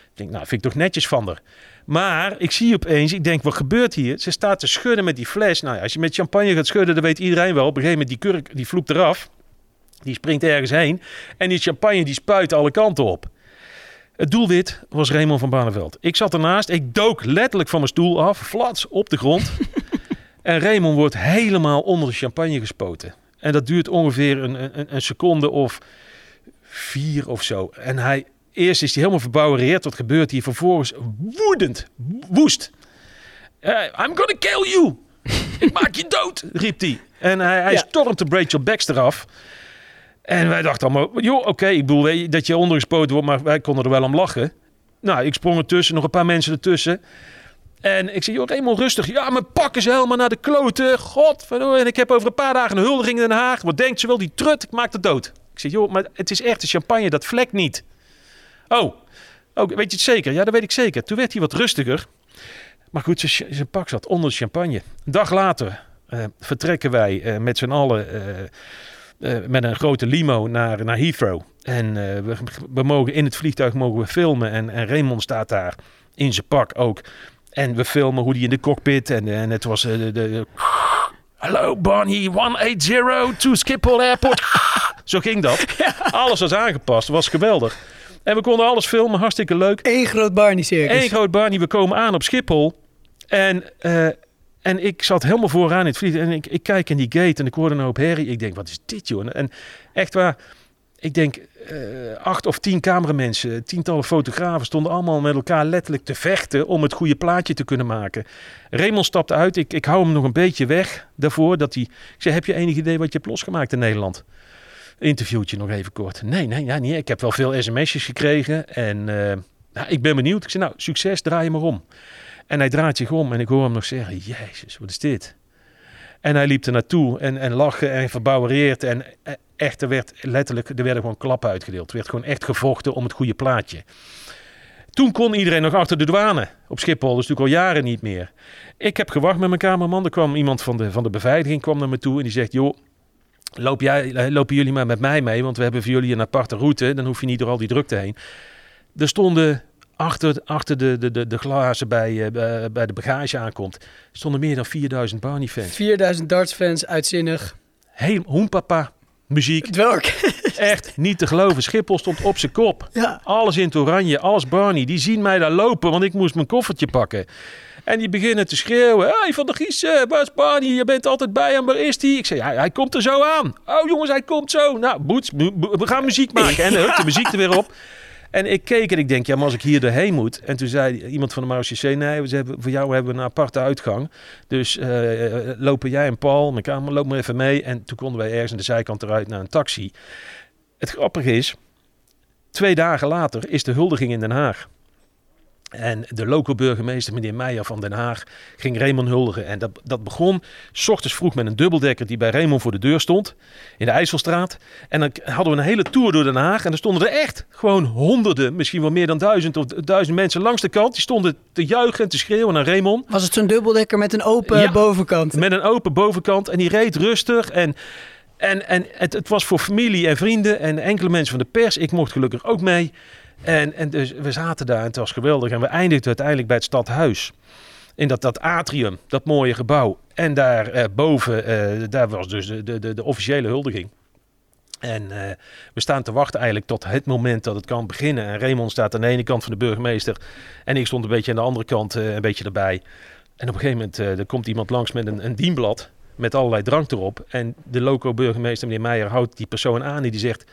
Ik denk, nou, vind ik toch netjes van haar. Maar ik zie opeens, ik denk, wat gebeurt hier? Ze staat te schudden met die fles. Nou ja, als je met champagne gaat schudden, dan weet iedereen wel. Op een gegeven moment, die kurk, die vloept eraf. Die springt ergens heen. En die champagne, die spuit alle kanten op. Het doelwit was Raymond van Barneveld. Ik zat ernaast, ik dook letterlijk van mijn stoel af, flats op de grond. en Raymond wordt helemaal onder de champagne gespoten. En dat duurt ongeveer een, een, een seconde of vier of zo. En hij, eerst is hij helemaal verbouwereerd. Wat gebeurt hier? Vervolgens woedend, woest. I'm gonna kill you. Ik maak je dood, riep hij. En hij, hij Ja. stormt de Rachel Baxter af. En wij dachten allemaal, joh, oké, ik bedoel dat je ondergespoten wordt, maar wij konden er wel om lachen. Nou, ik sprong ertussen, nog een paar mensen ertussen. En ik zei, joh, Raymond, rustig. Ja, mijn pak is helemaal naar de kloten. Godverdomme. En ik heb over een paar dagen een huldiging in Den Haag. Wat denkt ze wel, die trut? Ik maak het dood. Ik zeg, joh, maar het is echt de champagne, dat vlekt niet. Oh, oh, weet je het zeker? Ja, dat weet ik zeker. Toen werd hij wat rustiger. Maar goed, zijn, pak zat onder de champagne. Een dag later eh, vertrekken wij eh, met z'n allen eh, met een grote limo naar, naar Heathrow. En eh, we, we mogen in het vliegtuig mogen we filmen. En, en Raymond staat daar in zijn pak ook. En we filmen hoe die in de cockpit. En, en het was eh, de, de, Hallo Bonnie, 180 to Schiphol Airport. Zo ging dat. Alles was aangepast. was geweldig. En we konden alles filmen. Hartstikke leuk. Eén groot Barney circus. Eén groot Barney. We komen aan op Schiphol. En, eh, en ik zat helemaal vooraan in het vliegtuig. En ik, ik kijk in die gate en ik hoorde een hoop herrie. Ik denk, wat is dit joh? En echt waar, ik denk eh, acht of tien cameramensen, tientallen fotografen stonden allemaal met elkaar letterlijk te vechten om het goede plaatje te kunnen maken. Raymond stapte uit. Ik, ik hou hem nog een beetje weg daarvoor. Dat hij, ik zei, heb je enig idee wat je hebt losgemaakt in Nederland? Interviewtje nog even kort. Nee, nee, ja, nee. Ik heb wel veel sms'jes gekregen. En eh, nou, ik ben benieuwd. Ik zei, nou, succes, draai je maar om. En hij draait zich om en ik hoor hem nog zeggen, jezus, wat is dit? En hij liep er naartoe en, en lachen en verbouwereerd. En eh, echt, er werd letterlijk, er werden gewoon klappen uitgedeeld. Er werd gewoon echt gevochten om het goede plaatje. Toen kon iedereen nog achter de douane op Schiphol. Is natuurlijk al jaren niet meer. Ik heb gewacht met mijn kamerman. Er kwam iemand van de, van de beveiliging kwam naar me toe en die zegt... joh, loop jij, eh, lopen jullie maar met mij mee, want we hebben voor jullie een aparte route. Dan hoef je niet door al die drukte heen. Er stonden achter, achter de, de, de, de glazen bij, eh, bij- de bagage aankomt, stonden meer dan 4000 Barney-fans. 4000 dartsfans, uitzinnig. Heel hoenpapa muziek. Echt niet te geloven. Schiphol stond op zijn kop. Ja. Alles in het oranje, alles Barney. Die zien mij daar lopen, want ik moest mijn koffertje pakken. En die beginnen te schreeuwen. Hey, Van der Gies, waar is Barney? Je bent altijd bij hem. Waar is hij? Ik zei, ja, hij komt er zo aan. Oh jongens, hij komt zo. Nou, Boets, we gaan muziek maken. En hup, de muziek er weer op. En ik keek en ik denk, ja, maar als ik hier doorheen moet. En toen zei iemand van de Marseillais, nee, we hebben, voor jou hebben we een aparte uitgang. Dus eh, eh, lopen jij en Paul, mijn kamer, loop maar even mee. En toen konden wij ergens aan de zijkant eruit naar een taxi. Het grappige is, twee dagen later is de huldiging in Den Haag. En de lokale burgemeester, meneer Meijer van Den Haag, ging Raymond huldigen. En dat, dat begon s ochtends vroeg met een dubbeldekker die bij Raymond voor de deur stond. In de IJsselstraat. En dan hadden we een hele tour door Den Haag. En er stonden er echt gewoon honderden, misschien wel meer dan duizend of duizend mensen langs de kant. Die stonden te juichen en te schreeuwen naar Raymond. Was het zo'n dubbeldekker met een open Ja. bovenkant? Met een open bovenkant. En die reed rustig. En, en, en het, het was voor familie en vrienden en enkele mensen van de pers. Ik mocht gelukkig ook mee. En, en dus we zaten daar en het was geweldig. En we eindigden uiteindelijk bij het stadhuis. In dat, dat atrium, dat mooie gebouw. En daar eh, boven, eh, daar was dus de, de, de, officiële huldiging. En eh, we staan te wachten eigenlijk tot het moment dat het kan beginnen. En Raymond staat aan de ene kant van de burgemeester. En ik stond een beetje aan de andere kant een beetje erbij. En op een gegeven moment er komt iemand langs met een, een dienblad. Met allerlei drank erop. En de loco-burgemeester, meneer Meijer, houdt die persoon aan. En die zegt,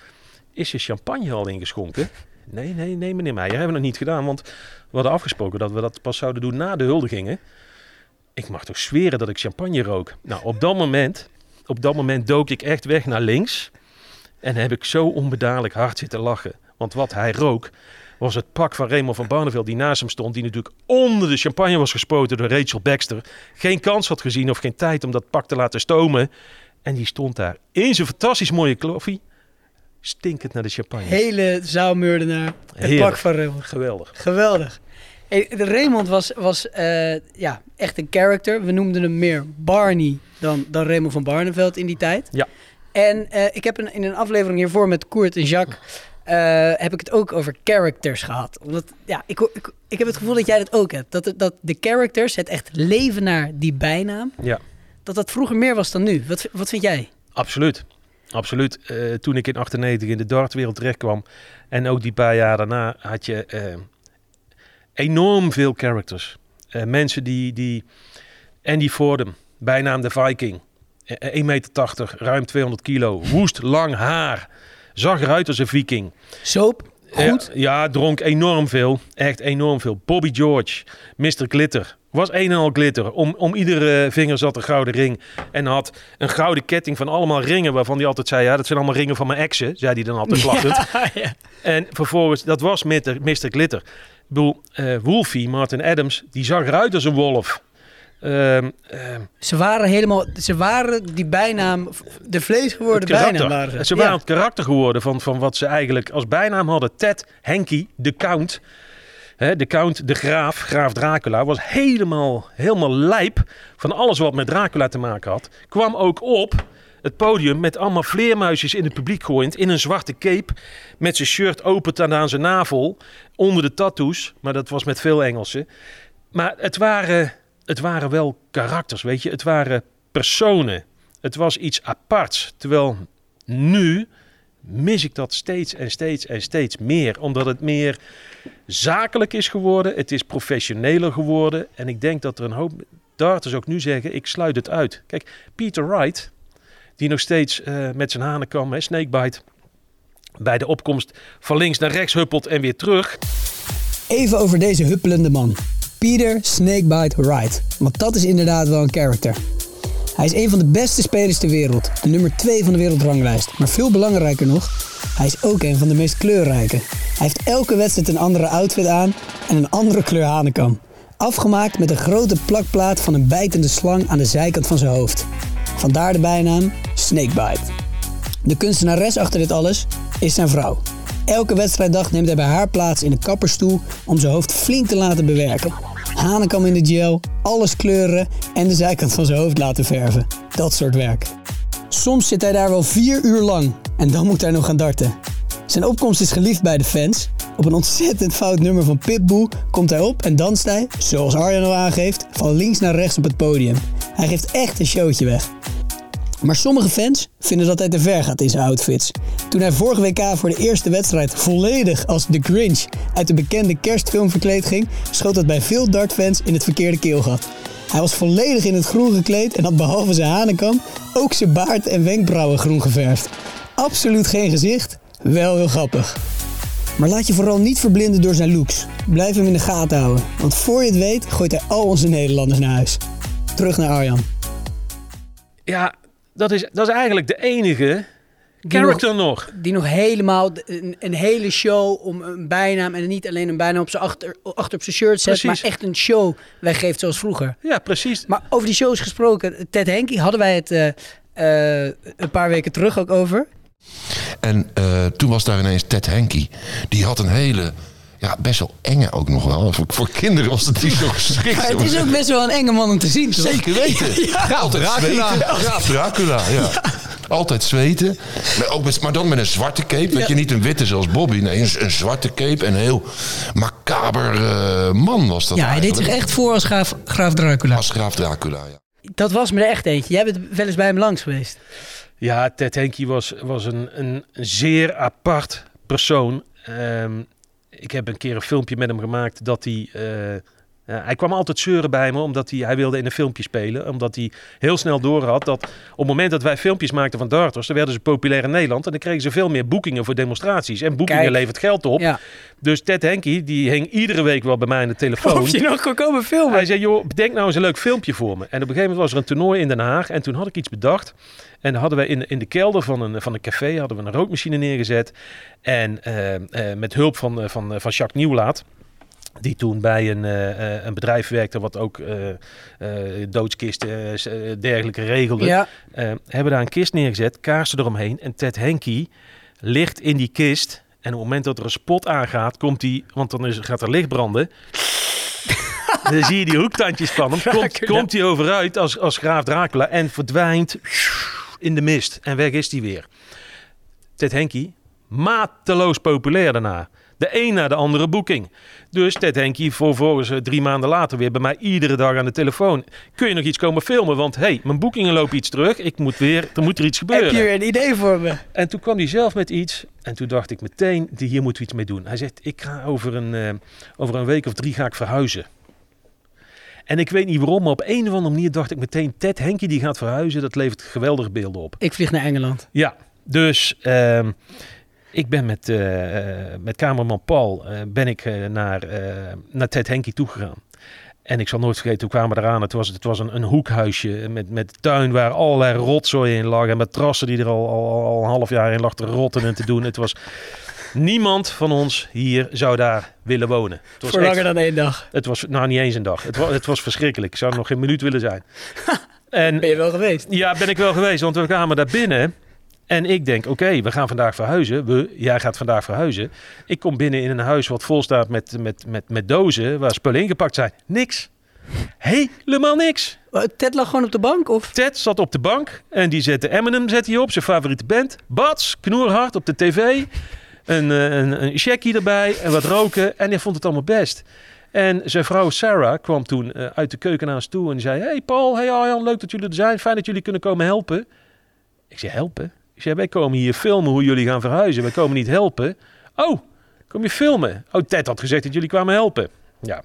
is je champagne al ingeschonken? Nee, nee, nee, meneer Meijer, hebben we nog niet gedaan. Want we hadden afgesproken dat we dat pas zouden doen na de huldigingen. Ik mag toch zweren dat ik champagne rook. Nou, op dat moment, op dat moment dook ik echt weg naar links. En heb ik zo onbedadelijk hard zitten lachen. Want wat hij rook, was het pak van Raymond van Barneveld die naast hem stond. Die natuurlijk onder de champagne was gespoten door Rachel Baxter. Geen kans had gezien of geen tijd om dat pak te laten stomen. En die stond daar in zijn fantastisch mooie kloffie. Stinkend naar de champagne. Hele zaalmoordenaar. Het pak van Raymond. Geweldig. Geweldig. Hey, Raymond was, was eh, ja, echt een character. We noemden hem meer Barney dan, dan Raymond van Barneveld in die tijd. Ja. En eh, ik heb een, in een aflevering hiervoor met Koert en Jacques... eh, heb ik het ook over characters gehad. Omdat, ja, ik, ik, ik heb het gevoel dat jij dat ook hebt. Dat, dat de characters, het echt leven naar die bijnaam... Ja. dat dat vroeger meer was dan nu. Wat, wat vind jij? Absoluut. Absoluut. Eh, toen ik in 98 in de dartwereld terecht kwam en ook die paar jaar daarna had je eh, enorm veel characters. Eh, mensen die, die Andy Fordham, bijnaam de Viking, Eh, 1,80 meter, ruim 200 kilo, woest, lang haar, zag eruit als een viking. Soap, goed. Ja, dronk enorm veel. Echt enorm veel. Bobby George, Mr. Glitter. Was een en al glitter. Om, om iedere vinger zat een gouden ring. En had een gouden ketting van allemaal ringen. Waarvan hij altijd zei, ja, dat zijn allemaal ringen van mijn exen. Zei hij dan altijd lachend. ja. En vervolgens, dat was Mr. Mr. Glitter. Ik bedoel, eh, Wolfie, Martin Adams, die zag eruit als een wolf. Ehm, ehm, Ze waren helemaal, ze waren die bijnaam, de vlees geworden bijnaam waren ze. Ze waren Ja. het karakter geworden van, van wat ze eigenlijk als bijnaam hadden. Ted, Henky, de Count. Hè, de Count, de Graaf, Graaf Dracula, was helemaal, helemaal lijp van alles wat met Dracula te maken had. Kwam ook op het podium met allemaal vleermuisjes in het publiek gooiend. In een zwarte cape, met zijn shirt open tot aan zijn navel. Onder de tattoos, maar dat was met veel Engelsen. Maar het waren, het waren wel karakters, weet je. Het waren personen. Het was iets aparts. Terwijl nu mis ik dat steeds en steeds en steeds meer. Omdat het meer zakelijk is geworden. Het is professioneler geworden. En ik denk dat er een hoop darters ook nu zeggen, ik sluit het uit. Kijk, Peter Wright, die nog steeds eh, met zijn hanenkam, hè, snakebite, bij de opkomst van links naar rechts huppelt en weer terug. Even over deze huppelende man. Peter Snakebite Wright. Want dat is inderdaad wel een character. Hij is een van de beste spelers ter wereld. De nummer 2 van de wereldranglijst. Maar veel belangrijker nog, hij is ook een van de meest kleurrijke. Hij heeft elke wedstrijd een andere outfit aan en een andere kleur hanenkam. Afgemaakt met een grote plakplaat van een bijtende slang aan de zijkant van zijn hoofd. Vandaar de bijnaam Snakebite. De kunstenares achter dit alles is zijn vrouw. Elke wedstrijddag neemt hij bij haar plaats in de kapperstoel om zijn hoofd flink te laten bewerken. Hanenkam in de gel, alles kleuren en de zijkant van zijn hoofd laten verven. Dat soort werk. Soms zit hij daar wel vier uur lang en dan moet hij nog gaan darten. Zijn opkomst is geliefd bij de fans. Op een ontzettend fout nummer van Pitbull komt hij op en danst hij, zoals Arjan al aangeeft, van links naar rechts op het podium. Hij geeft echt een showtje weg. Maar sommige fans vinden dat hij te ver gaat in zijn outfits. Toen hij vorige WK voor de eerste wedstrijd volledig als The Grinch uit de bekende kerstfilm verkleed ging, schoot dat bij veel dartfans in het verkeerde keelgat. Hij was volledig in het groen gekleed en had behalve zijn hanenkam ook zijn baard en wenkbrauwen groen geverfd. Absoluut geen gezicht, wel heel grappig. Maar laat je vooral niet verblinden door zijn looks. Blijf hem in de gaten houden, want voor je het weet gooit hij al onze Nederlanders naar huis. Terug naar Arjan. Ja, dat is, dat is eigenlijk de enige Die character nog. Die nog helemaal een, een hele show om een bijnaam en niet alleen een bijnaam op zijn achter, achter op zijn shirt zet, Precies. maar echt een show weggeeft zoals vroeger. Ja, precies. Maar over die shows gesproken, Ted Henke hadden wij het eh, eh, een paar weken terug ook over. En eh, toen was daar ineens Ted Henke. Die had een hele, ja, best wel enge ook nog wel. Voor, voor kinderen was het niet zo geschikt. Maar het is ook best wel een enge man om te zien, toch? Zeker weten. Ja. Altijd Dracula. zweten. Graaf Dracula, ja. Altijd zweten. Maar, ook met, maar dan met een zwarte cape. Weet Ja. je, niet een witte zoals Bobby. Nee, een, een zwarte cape. En een heel macaber eh, man was dat Ja, hij deed zich echt voor als graaf, graaf Dracula. Als graaf Dracula, ja. Dat was me er echt eentje. Jij bent wel eens bij hem langs geweest. Ja, Ted Henke was, was een, een zeer apart persoon. Ehm, ik heb een keer een filmpje met hem gemaakt dat hij... eh, hij kwam altijd zeuren bij me, omdat hij, hij wilde in een filmpje spelen. Omdat hij heel snel door had dat op het moment dat wij filmpjes maakten van darters... dan werden ze populair in Nederland en dan kregen ze veel meer boekingen voor demonstraties. En boekingen Kijk. levert geld op. Ja. Dus Ted Henke, die hing iedere week wel bij mij aan de telefoon. Of je nog kon komen filmen. Hij zei, joh, bedenk nou eens een leuk filmpje voor me. En op een gegeven moment was er een toernooi in Den Haag. En toen had ik iets bedacht. En dan hadden wij in, in de kelder van een, van een café hadden we een rookmachine neergezet. En eh, eh, met hulp van, van, van Jacques Nieuwlaat. Die toen bij een, eh, eh, een bedrijf werkte wat ook eh eh, doodskisten dergelijke regelde. Ja. Hebben daar een kist neergezet, kaarsen eromheen. En Ted Henke ligt in die kist. En op het moment dat er een spot aangaat, komt hij, want dan is, gaat er licht branden. dan zie je die hoektandjes van hem. Komt, komt hij overuit als, als graaf Dracula en verdwijnt in de mist. En weg is hij weer. Ted Henkie, mateloos populair daarna. De een na de andere boeking. Dus Ted Henkie vervolgens eh, drie maanden later weer bij mij iedere dag aan de telefoon. Kun je nog iets komen filmen? Want hey, mijn boekingen lopen iets terug. Ik moet weer, er moet er iets gebeuren. Heb je een idee voor me? En toen kwam hij zelf met iets. En toen dacht ik meteen, hier moeten we iets mee doen. Hij zegt, ik ga over een, eh, over een week of drie ga ik verhuizen. En ik weet niet waarom, maar op een of andere manier dacht ik meteen... Ted Henkie die gaat verhuizen, dat levert geweldige beelden op. Ik vlieg naar Engeland. Ja, dus ehm, ik ben met, eh, eh, met cameraman Paul eh, ben ik, naar, naar Ted Henkie toegegaan. En ik zal nooit vergeten, toen kwamen we eraan. Het was, het was een, een hoekhuisje met, met tuin waar allerlei rotzooi in lag. En matrassen die er al, al, al een half jaar in lag te rotten en te doen. Het was... Niemand van ons hier zou daar willen wonen. Het was Voor echt- langer dan één dag. Het was nou niet eens een dag. Het was, het was verschrikkelijk. Ik zou nog geen minuut willen zijn. En, ben je wel geweest? Ja, ben ik wel geweest. Want we kwamen daar binnen. En ik denk, oké, we gaan vandaag verhuizen. We, jij gaat vandaag verhuizen. Ik kom binnen in een huis wat vol staat met, met, met, met dozen waar spullen ingepakt zijn. Niks. Helemaal niks. Ted lag gewoon op de bank? Of? Ted zat op de bank en die zette Eminem zet hij op, zijn favoriete band. Bats, knoerhard op de tv. Een, eh, een, een checkie erbij en wat roken. En hij vond het allemaal best. En zijn vrouw Sarah kwam toen eh, uit de keuken naar ons toe en zei... Hey Paul, hey Arjan, leuk dat jullie er zijn. Fijn dat jullie kunnen komen helpen. Ik zei, helpen? Ik zei, wij komen hier filmen hoe jullie gaan verhuizen. Wij komen niet helpen. Oh, kom je filmen? Oh, Ted had gezegd dat jullie kwamen helpen. Ja.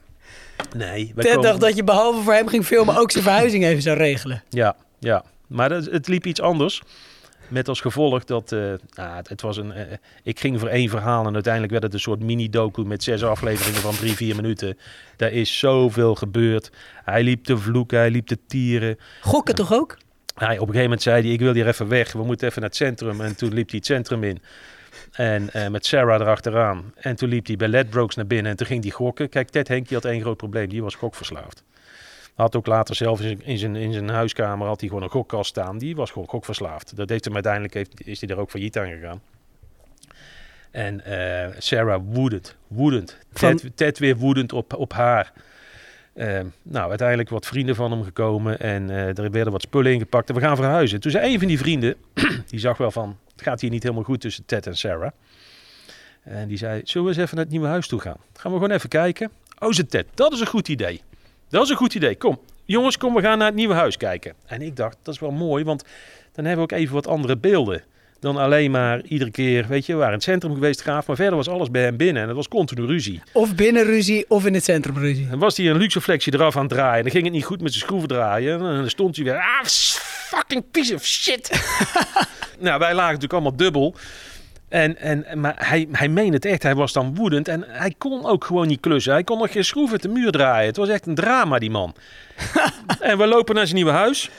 Nee. wij Ted komen- dacht dat je behalve voor hem ging filmen ook zijn verhuizing even zou regelen. ja, ja. Maar dat, het liep iets anders. Met als gevolg dat, het, het was een, eh, ik ging voor één verhaal en uiteindelijk werd het een soort mini-docu met zes afleveringen van drie, vier minuten. Daar is zoveel gebeurd. Hij liep te vloeken, hij liep te tieren. Gokken toch ook? Hij, op een gegeven moment zei hij, ik wil hier even weg, we moeten even naar het centrum. En toen liep hij het centrum in. En eh, met Sarah erachteraan. En toen liep hij bij Ledbrokes naar binnen en toen ging hij gokken. Kijk, Ted Henkie had één groot probleem, die was gokverslaafd. Had ook later zelf in zijn, in zijn, in zijn huiskamer had hij gewoon een gokkast staan. Die was gewoon gokverslaafd. Dat heeft hem uiteindelijk, heeft, is hij daar ook failliet aan gegaan. En eh, Sarah woedend, woedend. Van- Ted, Ted weer woedend op, op haar. Eh, nou, uiteindelijk wat vrienden van hem gekomen en eh, er werden wat spullen ingepakt en we gaan verhuizen. Toen zei een van die vrienden, die zag wel van, het gaat hier niet helemaal goed tussen Ted en Sarah. En die zei, zullen we eens even naar het nieuwe huis toe gaan? Gaan we gewoon even kijken. Oh, zei Ted, dat is een goed idee. Dat is een goed idee. Kom, jongens, kom, we gaan naar het nieuwe huis kijken. En ik dacht, dat is wel mooi, want dan hebben we ook even wat andere beelden. Dan alleen maar iedere keer, weet je, we waren in het centrum geweest, gaaf. Maar verder was alles bij hem binnen en het was continu ruzie. Of binnen ruzie of in het centrum ruzie. En was hij een luxeflexje eraf aan het draaien. Dan ging het niet goed met zijn schroeven draaien. En dan stond hij weer. Ah, fucking piece of shit. nou, wij lagen natuurlijk allemaal dubbel. En, en, maar hij, hij meende het echt. Hij was dan woedend. En hij kon ook gewoon niet klussen. Hij kon nog geen schroeven uit de muur draaien. Het was echt een drama, die man. en we lopen naar zijn nieuwe huis.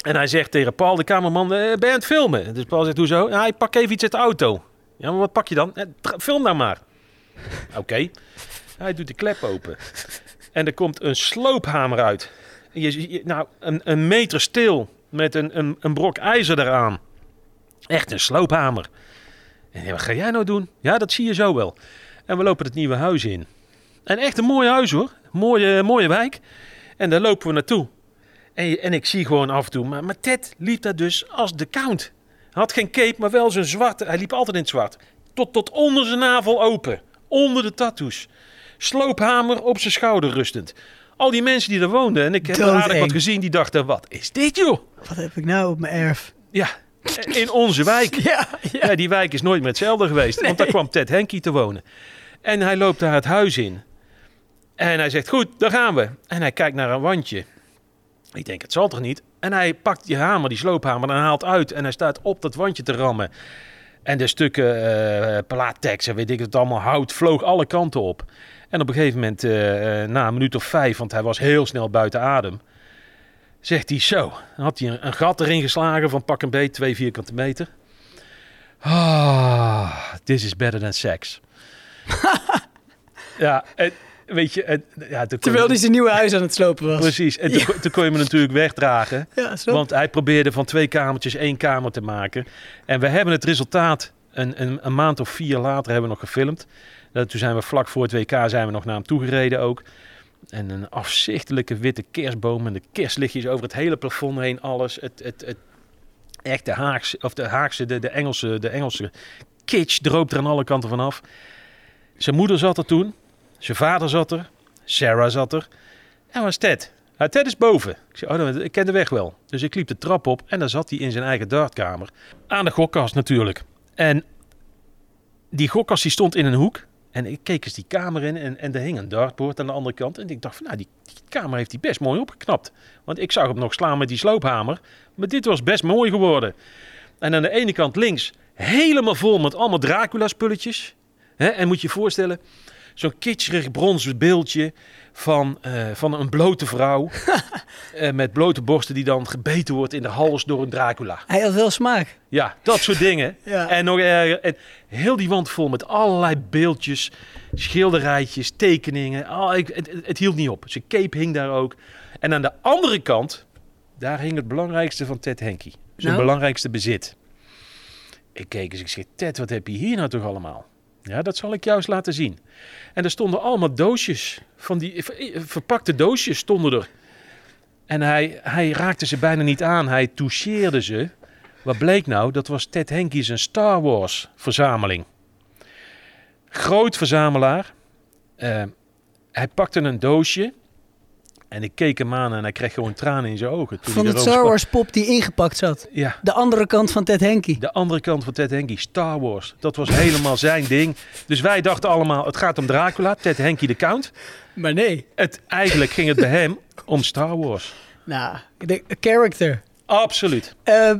En hij zegt tegen Paul, de kamerman, eh, ben je aan het filmen? Dus Paul zegt, hoezo? Ja, ik pak even iets uit de auto. Ja, maar wat pak je dan? "Eh, Film nou maar. Oké. Hij doet de klep open. En er komt een sloophamer uit. Je, nou, een, een meter stil met een, een, een brok ijzer eraan. Echt een sloophamer. En wat ga jij nou doen? Ja, dat zie je zo wel. En we lopen het nieuwe huis in. En echt een mooi huis hoor. Mooie, mooie wijk. En daar lopen we naartoe. En, en ik zie gewoon af en toe. Maar, maar Ted liep daar dus als de count. Hij had geen cape, maar wel zijn zwarte. Hij liep altijd in het zwart. Tot, tot onder zijn navel open. Onder de tattoos. Sloophamer op zijn schouder rustend. Al die mensen die er woonden. En ik heb er aardig wat gezien. Die dachten, wat is dit joh? Wat heb ik nou op mijn erf? Ja, in onze wijk. Ja, Ja, die wijk is nooit meer hetzelfde geweest. Want daar kwam Ted Henkie te wonen. En hij loopt daar het huis in. En hij zegt, goed, daar gaan we. En hij kijkt naar een wandje. Ik denk, het zal toch niet? En hij pakt die hamer, die sloophamer, en haalt uit. En hij staat op dat wandje te rammen. En de stukken eh plaattekst en weet ik het allemaal, hout vloog alle kanten op. En op een gegeven moment, eh, eh, na een minuut of vijf, want hij was heel snel buiten adem, zegt hij zo. Dan had hij een, een gat erin geslagen van pak een beet, twee vierkante meter. Ah, this is better than sex. ja, en, weet je... En, ja, Terwijl hij zijn nieuwe huis aan het slopen was. Precies, en toen, Ja. kon- toen kon je me natuurlijk wegdragen. Ja, want hij probeerde van twee kamertjes één kamer te maken. En we hebben het resultaat een, een, een maand of vier later hebben we nog gefilmd. Eh, toen zijn we vlak voor het WK zijn we nog naar hem toegereden ook. En een afzichtelijke witte kerstboom en de kerstlichtjes over het hele plafond heen, alles. Het, het, het, echt de Haagse, of de Haagse, de, de Engelse, de Engelse kitsch droopt er aan alle kanten vanaf. Zijn moeder zat er toen, zijn vader zat er, Sarah zat er. En was Ted? Ja, Ted is boven. Ik zei, oh, dan- ik ken de weg wel. Dus ik liep de trap op en daar zat hij in zijn eigen dartkamer. Aan de gokkast natuurlijk. En die gokkast die stond in een hoek. En ik keek eens die kamer in en, en er hing een dartboard aan de andere kant. En ik dacht van, nou, die, kamer heeft hij best mooi opgeknapt. Want ik zag hem nog slaan met die sloophamer. Maar dit was best mooi geworden. En aan de ene kant links helemaal vol met allemaal Dracula-spulletjes. En moet je je voorstellen, zo'n kitscherig bronzen beeldje van, eh, van een blote vrouw. eh, met blote borsten die dan gebeten wordt in de hals door een Dracula. Hij had wel smaak. Ja, dat soort dingen. Ja. En nog erger. En heel die wand vol met allerlei beeldjes, schilderijtjes, tekeningen. Oh, ik, het, het- het hield niet op. Zijn cape hing daar ook. En aan de andere kant, daar hing het belangrijkste van Ted Henke. Zijn Nou? belangrijkste bezit. Ik keek eens, ik zeg, Ted, wat heb je hier nou toch allemaal? Ja, dat zal ik eens laten zien. En er stonden allemaal doosjes, van die ver- verpakte doosjes stonden er. En hij, hij raakte ze bijna niet aan, hij toucheerde ze. Wat bleek nou? Dat was Ted Henke zijn Star Wars verzameling. Groot verzamelaar. Eh, hij pakte een doosje. En ik keek hem aan en hij kreeg gewoon tranen in zijn ogen. toen Van het Star. Wars pop die ingepakt zat. Ja. De andere kant van Ted Henke. De andere kant van Ted Henke, Star Wars. Dat was helemaal zijn ding. Dus wij dachten allemaal, het gaat om Dracula, Ted Henke de Count. Maar nee. Het, eigenlijk ging het bij hem om Star Wars. Nou, de character. Absoluut. Eh,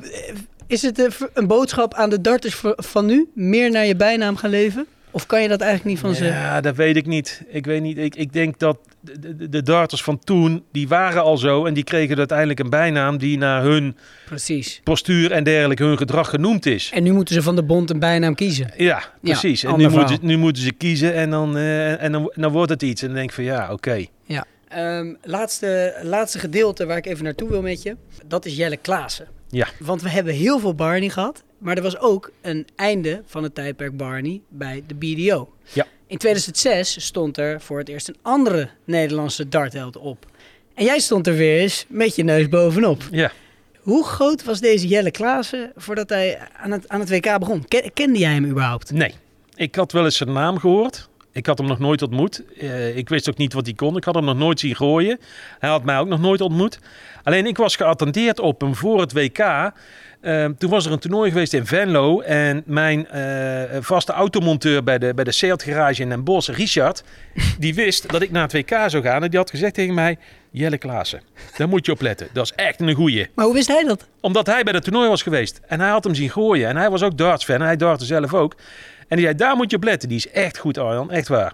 is het een, een boodschap aan de darters van nu? Meer naar je bijnaam gaan leven? Of kan je dat eigenlijk niet van ze? Ja, dat weet ik niet. Ik weet niet. Ik, ik denk dat de, de, de darters van toen, die waren al zo. En die kregen uiteindelijk een bijnaam die naar hun Precies. postuur en dergelijke, hun gedrag genoemd is. En nu moeten ze van de bond een bijnaam kiezen. Ja, precies. en nu moeten, nu moeten ze kiezen en dan, eh, en dan, dan wordt het iets. En dan denk ik van ja, oké. Ja. Ehm, laatste, laatste gedeelte waar ik even naartoe wil met je. Dat is Jelle Klaassen. Ja. Want we hebben heel veel Barney gehad. Maar er was ook een einde van het tijdperk Barney bij de BDO. Ja. In 2006 stond er voor het eerst een andere Nederlandse dartheld op. En jij stond er weer eens met je neus bovenop. Ja. Hoe groot was deze Jelle Klaassen voordat hij aan het, aan het WK begon? Ken- kende jij hem überhaupt? Nee, ik had wel eens zijn naam gehoord. Ik had hem nog nooit ontmoet. Eh, ik wist ook niet wat hij kon. Ik had hem nog nooit zien gooien. Hij had mij ook nog nooit ontmoet. Alleen ik was geattendeerd op hem voor het WK. Eh, toen was er een toernooi geweest in Venlo. En mijn eh, vaste automonteur bij de, bij de Seat garage in Den Bosch, Richard, die wist dat ik naar het WK zou gaan. En die had gezegd tegen mij, Jelle Klaassen, daar moet je op letten. Dat is echt een goeie. Maar hoe wist hij dat? Omdat hij bij het toernooi was geweest. En hij had hem zien gooien. En hij was ook darts-fan. En hij dartte zelf ook. En die zei, daar moet je op letten. Die is echt goed, Arjan. Echt waar.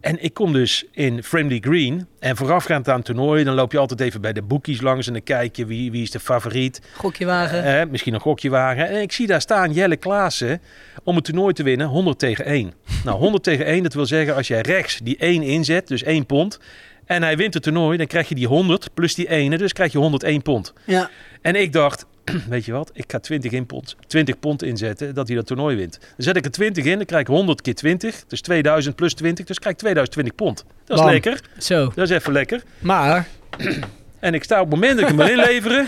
En ik kom dus in Friendly Green. En voorafgaand aan het toernooi, dan loop je altijd even bij de boekies langs. En dan kijk je wie, wie is de favoriet. Gokje wagen. Eh, misschien een gokje wagen. En ik zie daar staan Jelle Klaassen om het toernooi te winnen. 100 tegen 1. Nou, 100 tegen 1, dat wil zeggen als jij rechts die 1 inzet, dus 1 pond. En hij wint het toernooi, dan krijg je die 100 plus die 1, dus krijg je 101 pond. Ja. En ik dacht, weet je wat, ik ga 20, in pond, 20 pond inzetten dat hij dat toernooi wint. Dan zet ik er 20 in, dan krijg ik 100 keer 20. Dus 2000 plus 20, dus krijg ik 2020 pond. Dat is Bam. lekker. Zo. Dat is even lekker. Maar, En ik sta op het moment dat ik hem wil inleveren,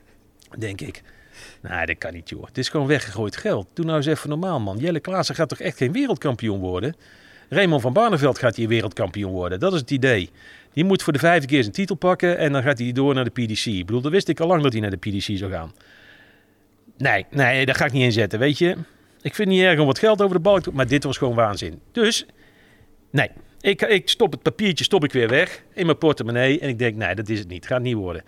denk ik, nee, dat kan niet joh. Dit is gewoon weggegooid geld. Doe nou eens even normaal man. Jelle Klaassen gaat toch echt geen wereldkampioen worden? Raymond van Barneveld gaat hier wereldkampioen worden. Dat is het idee. Die moet voor de vijfde keer zijn titel pakken en dan gaat hij door naar de PDC. Ik bedoel, dat wist ik al lang dat hij naar de PDC zou gaan. Nee, nee, daar ga ik niet in zetten, weet je. Ik vind het niet erg om wat geld over de balk te maar dit was gewoon waanzin. Dus, nee. Ik, ik stop het papiertje stop ik weer weg in mijn portemonnee en ik denk, nee, dat is het niet. Gaat niet worden.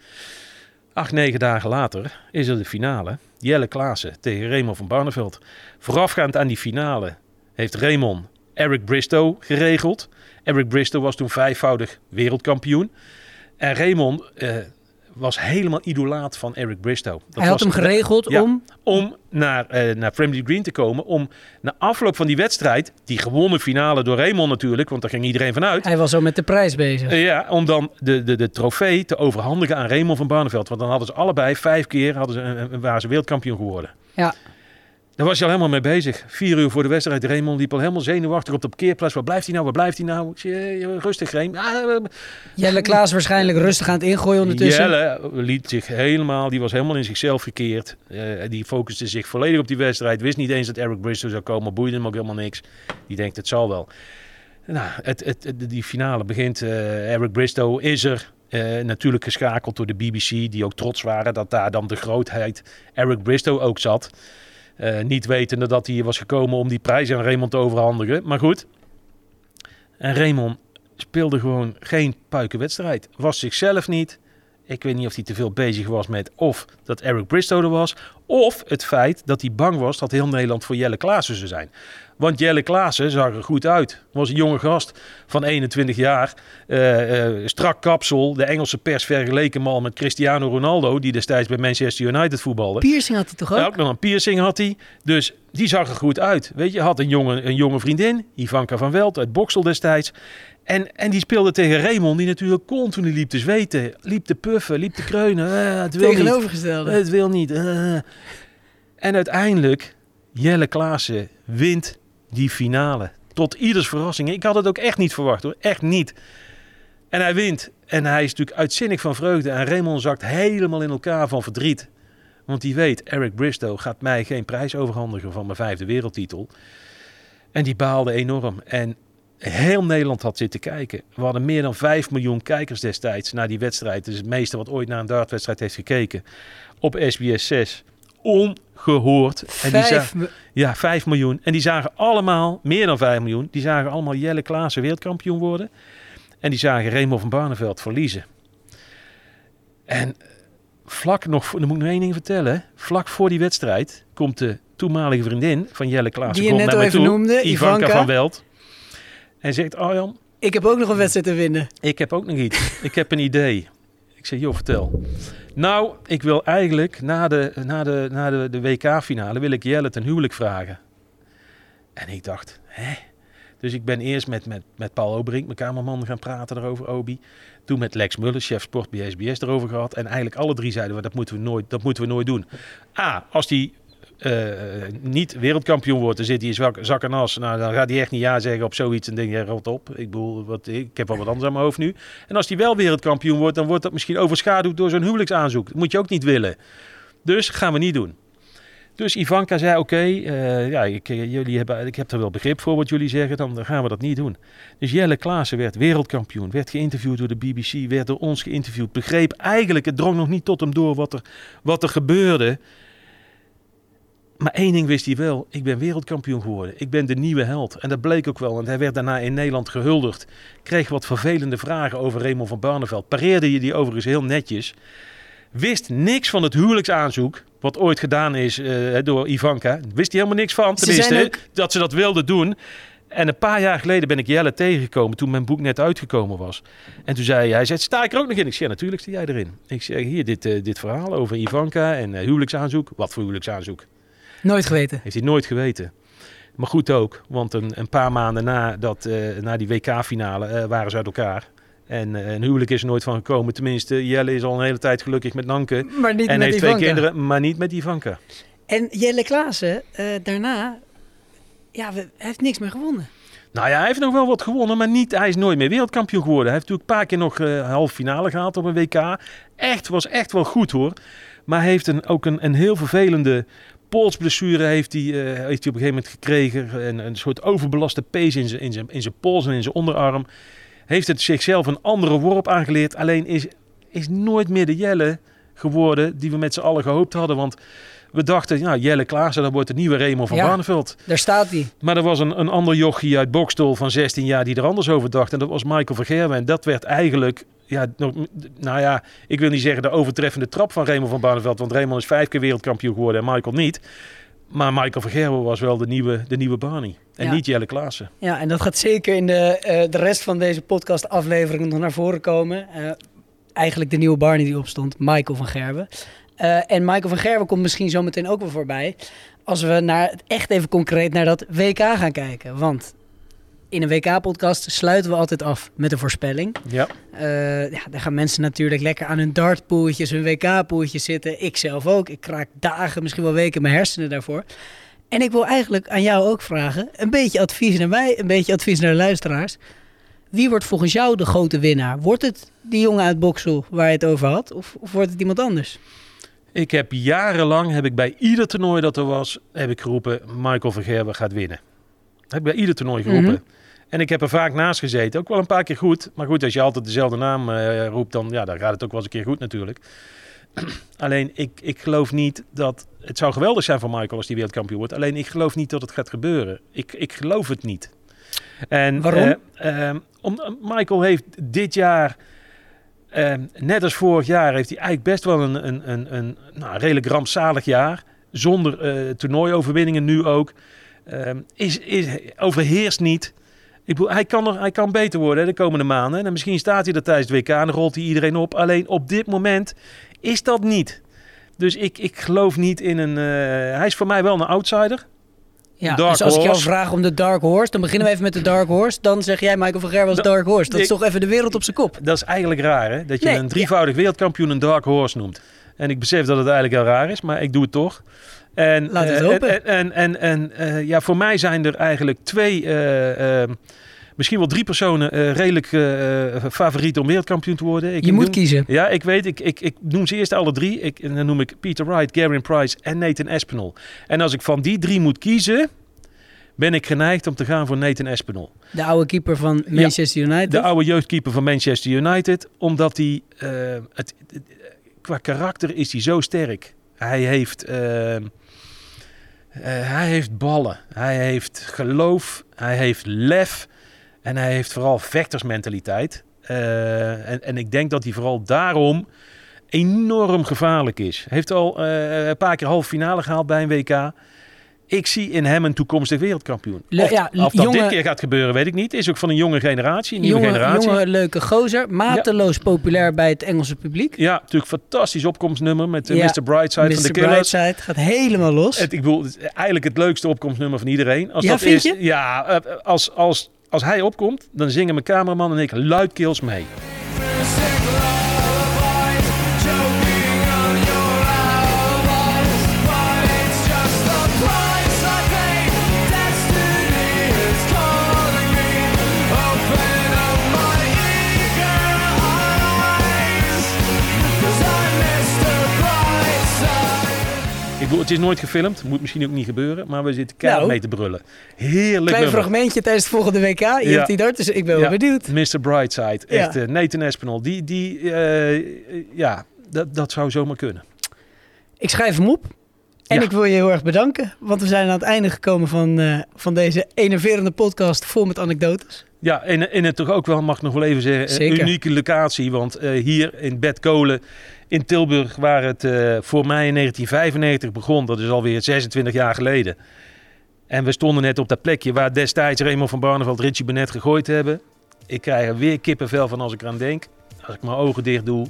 Acht, negen dagen later is er de finale. Jelle Klaassen tegen Raymond van Barneveld. Voorafgaand aan die finale heeft Raymond Eric Bristow geregeld. Eric Bristow was toen vijfvoudig wereldkampioen. En Raymond eh, was helemaal idolaat van Eric Bristow. Dat hij had was- hem geregeld Ja, om... om naar, eh naar Friendly Green te komen. Om na afloop van die wedstrijd, die gewonnen finale door Raymond natuurlijk, want daar ging iedereen vanuit. Hij was al met de prijs bezig. Eh, Ja, om dan de, de, de trofee te overhandigen aan Raymond van Barneveld. Want dan hadden ze allebei vijf keer hadden ze, waren ze wereldkampioen geworden. Ja. Daar was je al helemaal mee bezig. Vier uur voor de wedstrijd. Raymond liep al helemaal zenuwachtig op de parkeerplaats. Waar blijft hij nou? Waar blijft hij nou? Ik zei, eh, rustig. Ah, eh, Jelle Klaas waarschijnlijk rustig aan het ingooien ondertussen. Jelle liet zich helemaal, die was helemaal in zichzelf gekeerd. Eh, die focuste zich volledig op die wedstrijd. Wist niet eens dat Eric Bristow zou komen. Boeide hem ook helemaal niks. Die denkt, het zal wel. Nou, het, het, het- die finale begint. eh, Eric Bristow is er. eh, natuurlijk geschakeld door de BBC, die ook trots waren dat daar dan de grootheid Eric Bristow ook zat. Eh, niet wetende dat hij hier was gekomen om die prijs aan Raymond te overhandigen. Maar goed. En Raymond speelde gewoon geen puikenwedstrijd. Was zichzelf niet. Ik weet niet of hij te veel bezig was met of dat Eric Bristow er was. Of het feit dat hij bang was dat heel Nederland voor Jelle Klaassen zou zijn. Want Jelle Klaassen zag er goed uit. Was een jonge gast van 21 jaar. eh, eh, strak kapsel. De Engelse pers vergeleken hem al met Cristiano Ronaldo. Die destijds bij Manchester United voetbalde. Piercing had hij toch ook? Ja, ook nog een piercing had hij. Dus die zag er goed uit. Weet je, had een jonge, een jonge vriendin, Ivanka van Welt uit Boksel destijds. En, en die speelde tegen Raymond, die natuurlijk continu liep te zweten. Liep te puffen, liep te kreunen. Eh, het wil niet. Tegenovergestelde. Het wil niet. eh. En uiteindelijk, Jelle Klaassen wint die finale. Tot ieders verrassing. Ik had het ook echt niet verwacht hoor. Echt niet. En hij wint. En hij is natuurlijk uitzinnig van vreugde. En Raymond zakt helemaal in elkaar van verdriet. Want die weet, Eric Bristow gaat mij geen prijs overhandigen van mijn vijfde wereldtitel. En die baalde enorm. En heel Nederland had zitten kijken. We hadden meer dan 5 miljoen kijkers destijds naar die wedstrijd. Dus het meeste wat ooit naar een dartwedstrijd heeft gekeken. Op SBS 6. Ongehoord. En die Vijf za- mi- ja, 5 miljoen. En die zagen allemaal, meer dan 5 miljoen, die zagen allemaal Jelle Klaassen wereldkampioen worden. En die zagen Remo van Barneveld verliezen. En vlak nog, dan moet ik nog één ding vertellen. Vlak voor die wedstrijd komt de toenmalige vriendin van Jelle Klaassen Die je net al even toe, noemde, Ivanka, Ivanka. van Welt. En zegt, Arjan, Ik heb ook nog een wedstrijd te winnen. ik heb ook nog iets. ik heb een idee. Ik zeg, joh, vertel. Nou, ik wil eigenlijk na de, na de, na de, de WK-finale wil ik Jelle ten huwelijk vragen. En ik dacht, hè? Dus ik ben eerst met, met, met Paul Oberink, mijn kamerman, gaan praten erover, Obi. Toen met Lex Muller, chef sport bij SBS, erover gehad. En eigenlijk alle drie zeiden we, dat moeten we nooit, dat moeten we nooit doen. A, als die eh, niet wereldkampioen wordt, dan zit hij in zak en as. Nou, dan gaat hij echt niet ja zeggen op zoiets. En denk je, rot op. Ik bedoel, wat, ik heb wat anders aan mijn hoofd nu. En als hij wel wereldkampioen wordt, dan wordt dat misschien overschaduwd door zo'n huwelijksaanzoek. Dat moet je ook niet willen. Dus gaan we niet doen. Dus Ivanka zei, oké, eh, ja, ik, eh, jullie hebben, ik heb er wel begrip voor wat jullie zeggen, dan gaan we dat niet doen. Dus Jelle Klaassen werd wereldkampioen, werd geïnterviewd door de BBC, werd door ons geïnterviewd. Begreep eigenlijk, het drong nog niet tot hem door wat er, wat er gebeurde. Maar één ding wist hij wel, ik ben wereldkampioen geworden. Ik ben de nieuwe held. En dat bleek ook wel, want hij werd daarna in Nederland gehuldigd. Kreeg wat vervelende vragen over Raymond van Barneveld. Pareerde je die overigens heel netjes. Wist niks van het huwelijksaanzoek, wat ooit gedaan is eh, door Ivanka. Wist hij helemaal niks van, tenminste, ook- dat ze dat wilde doen. En een paar jaar geleden ben ik Jelle tegengekomen toen mijn boek net uitgekomen was. En toen zei hij, hij zei, sta ik er ook nog in? Ik zei, ja, natuurlijk sta jij erin. Ik zeg, hier, dit, eh, dit verhaal over Ivanka en eh, huwelijksaanzoek. Wat voor huwelijksaanzoek? Nooit geweten. Heeft hij nooit geweten. Maar goed ook, want een, een paar maanden na, dat, eh, na die WK-finale eh, waren ze uit elkaar. En eh, een huwelijk is er nooit van gekomen. Tenminste, Jelle is al een hele tijd gelukkig met Nanke. Maar niet en met heeft twee kinderen, maar niet met Ivanka. En Jelle Klaassen, daarna, ja, we- hij heeft niks meer gewonnen. Nou ja, hij heeft nog wel wat gewonnen, maar niet, hij is nooit meer wereldkampioen geworden. Hij heeft natuurlijk een paar keer nog eh halve finale gehaald op een WK. Echt, was echt wel goed hoor. Maar hij heeft een, ook een, een heel vervelende polsblessure heeft hij, eh, heeft hij op een gegeven moment gekregen. Een, een soort overbelaste pees in zijn, in, zijn, in zijn pols en in zijn onderarm. Heeft het zichzelf een andere worp aangeleerd. Alleen is, is nooit meer de Jelle geworden die we met z'n allen gehoopt hadden. Want we dachten, nou, Jelle Klaassen, dat wordt de nieuwe Raymond van Ja. Barneveld. Daar staat hij. Maar er was een, een ander jochie uit Bokstol van 16 jaar die er anders over dacht. En dat was Michael Vergerwen. En dat werd eigenlijk, ja, nog- nou ja, ik wil niet zeggen de overtreffende trap van Raymond van Barneveld. Want Raymond is vijf keer wereldkampioen geworden en Michael niet. Maar Michael Vergerwen was wel de nieuwe, de nieuwe Barney. En Ja. niet Jelle Klaassen. Ja, en dat gaat zeker in de, eh, de rest van deze podcast aflevering nog naar voren komen. Eh, eigenlijk de nieuwe Barney die opstond, Michael van Gerwen. Eh, en Michael van Gerwen komt misschien zo meteen ook wel voorbij. Als we naar, echt even concreet naar dat WK gaan kijken. Want in een WK-podcast sluiten we altijd af met een voorspelling. Ja. Eh, ja, daar gaan mensen natuurlijk lekker aan hun dartpoeltjes, hun WK-poeltjes zitten. Ik zelf ook. Ik kraak dagen, misschien wel weken mijn hersenen daarvoor. En ik wil eigenlijk aan jou ook vragen, een beetje advies naar mij, een beetje advies naar de luisteraars. Wie wordt volgens jou de grote winnaar? Wordt het die jongen uit Boksel waar je het over had? Of, of wordt het iemand anders? Ik heb jarenlang, heb ik bij ieder toernooi dat er was, heb ik geroepen, Michael van Gerwen gaat winnen. Heb ik bij ieder toernooi geroepen. Mhm. En ik heb er vaak naast gezeten. Ook wel een paar keer goed. Maar goed, als je altijd dezelfde naam eh, roept, dan, ja, dan gaat het ook wel eens een keer goed natuurlijk. Alleen, ik, ik geloof niet dat... Het zou geweldig zijn voor Michael als die wereldkampioen wordt. Alleen, ik geloof niet dat het gaat gebeuren. Ik, ik geloof het niet. En, Waarom? om, Michael heeft dit jaar... ehm, net als vorig jaar heeft hij eigenlijk best wel een, een, een, een nou, redelijk rampzalig jaar. Zonder toernooioverwinningen nu ook. Ehm, is, is, overheerst niet. Ik bedoel, hij, kan er, hij kan beter worden hè, de komende maanden. En misschien staat hij er tijdens het WK en dan rolt hij iedereen op. Alleen op dit moment is dat niet. Dus ik, ik geloof niet in een... eh, hij is voor mij wel een outsider. Ja, Dark dus als ik jou vraag om de Dark Horse, dan beginnen we even met de Dark Horse. Dan zeg jij Michael van Gerwen als Da- Dark Horse. Dat is toch even de wereld op zijn kop. Dat is eigenlijk raar, hè? Dat je Nee, een drievoudig wereldkampioen een dark horse noemt. En ik besef dat het eigenlijk heel raar is, maar ik doe het toch. En, Laat het eh, hopen. En, en, en, en eh, ja, voor mij zijn er eigenlijk twee, eh, misschien wel drie personen redelijk eh, favoriet om wereldkampioen te worden. Ik Je moet noem- kiezen. Ja, ik weet. Ik, ik, ik noem ze eerst alle drie. Ik, en dan noem ik Peter Wright, Garen Price en Nathan Espinol. En als ik van die drie moet kiezen, ben ik geneigd om te gaan voor Nathan Espinol. De oude keeper van Manchester United. De oude jeugdkeeper van Manchester United. Omdat hij, het, qua karakter is hij zo sterk. Hij heeft, hij heeft ballen. Hij heeft geloof. Hij heeft lef. En hij heeft vooral vechtersmentaliteit. Eh, en, en ik denk dat hij vooral daarom enorm gevaarlijk is. Heeft al eh, een paar keer halve finale gehaald bij een WK. Ik zie in hem een toekomstig wereldkampioen. Of, ja, of dat jonge- dit keer gaat gebeuren, weet ik niet. Is ook van een jonge generatie, een nieuwe jonge, generatie. jonge, leuke gozer. Mateloos populair bij het Engelse publiek. Ja, natuurlijk fantastisch opkomstnummer met eh, Ja, Mr. Brightside van de Mr. Killers. Brightside gaat helemaal los. Het, ik bedoel, het eigenlijk het leukste opkomstnummer van iedereen. Als Ja, dat vind is, je? Ja, eh, als, als, als hij opkomt, dan zingen mijn cameraman en ik luidkeels mee. Ik bedoel, het is nooit gefilmd, moet misschien ook niet gebeuren, maar we zitten keihard Nou. mee te brullen. Heerlijk Klein nummer. fragmentje tijdens het volgende WK. Je Ja. hebt die dus ik ben wel benieuwd. Mr. Brightside, Ja. echt eh, Nathan Espinol, die, die eh, ja, dat, dat zou zomaar kunnen. Ik schrijf hem op. En Ja. ik wil je heel erg bedanken. Want we zijn aan het einde gekomen van, eh, van deze enerverende podcast vol met anekdotes. Ja, en, en het toch ook wel, mag ik nog wel even zeggen, een unieke locatie. Want eh, hier in Bedkolen in Tilburg, waar het eh, voor mij in 1995 begon, dat is alweer 26 jaar geleden. En we stonden net op dat plekje waar destijds Raymond van Barneveld Richie Benet gegooid hebben. Ik krijg er weer kippenvel van als ik eraan denk. Als ik mijn ogen dicht doe,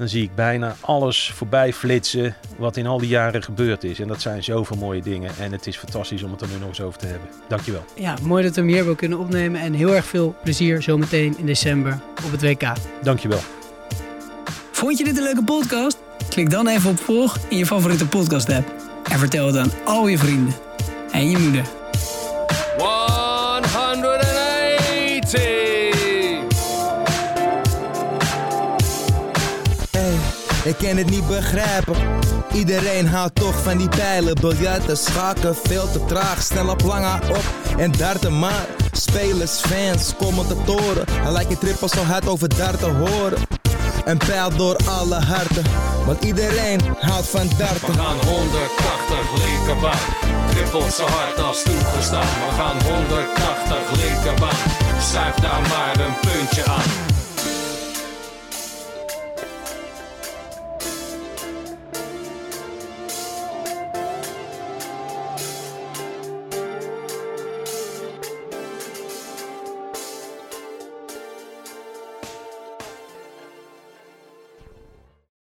dan zie ik bijna alles voorbij flitsen wat in al die jaren gebeurd is. En dat zijn zoveel mooie dingen. En het is fantastisch om het er nu nog eens over te hebben. Dankjewel. Ja, mooi dat we hem hier hebben kunnen opnemen. En heel erg veel plezier zometeen in december op het WK. Dankjewel. Vond je dit een leuke podcast? Klik dan even op volg in je favoriete podcast app. En vertel het aan al je vrienden. En je moeder. Ik kan het niet begrijpen. Iedereen houdt toch van die pijlen. Biljarten, schaken, veel te traag. Snel op lange op en darten maar. Spelers, fans, commentatoren. Hij lijkt je trippel zo hard over darten horen. Een pijl door alle harten. Want iedereen houdt van darten. We gaan 180 linkerbaan. Trippelt zo hard als toegestaan. We gaan 180 linkerbaan. Zuig daar maar een puntje aan.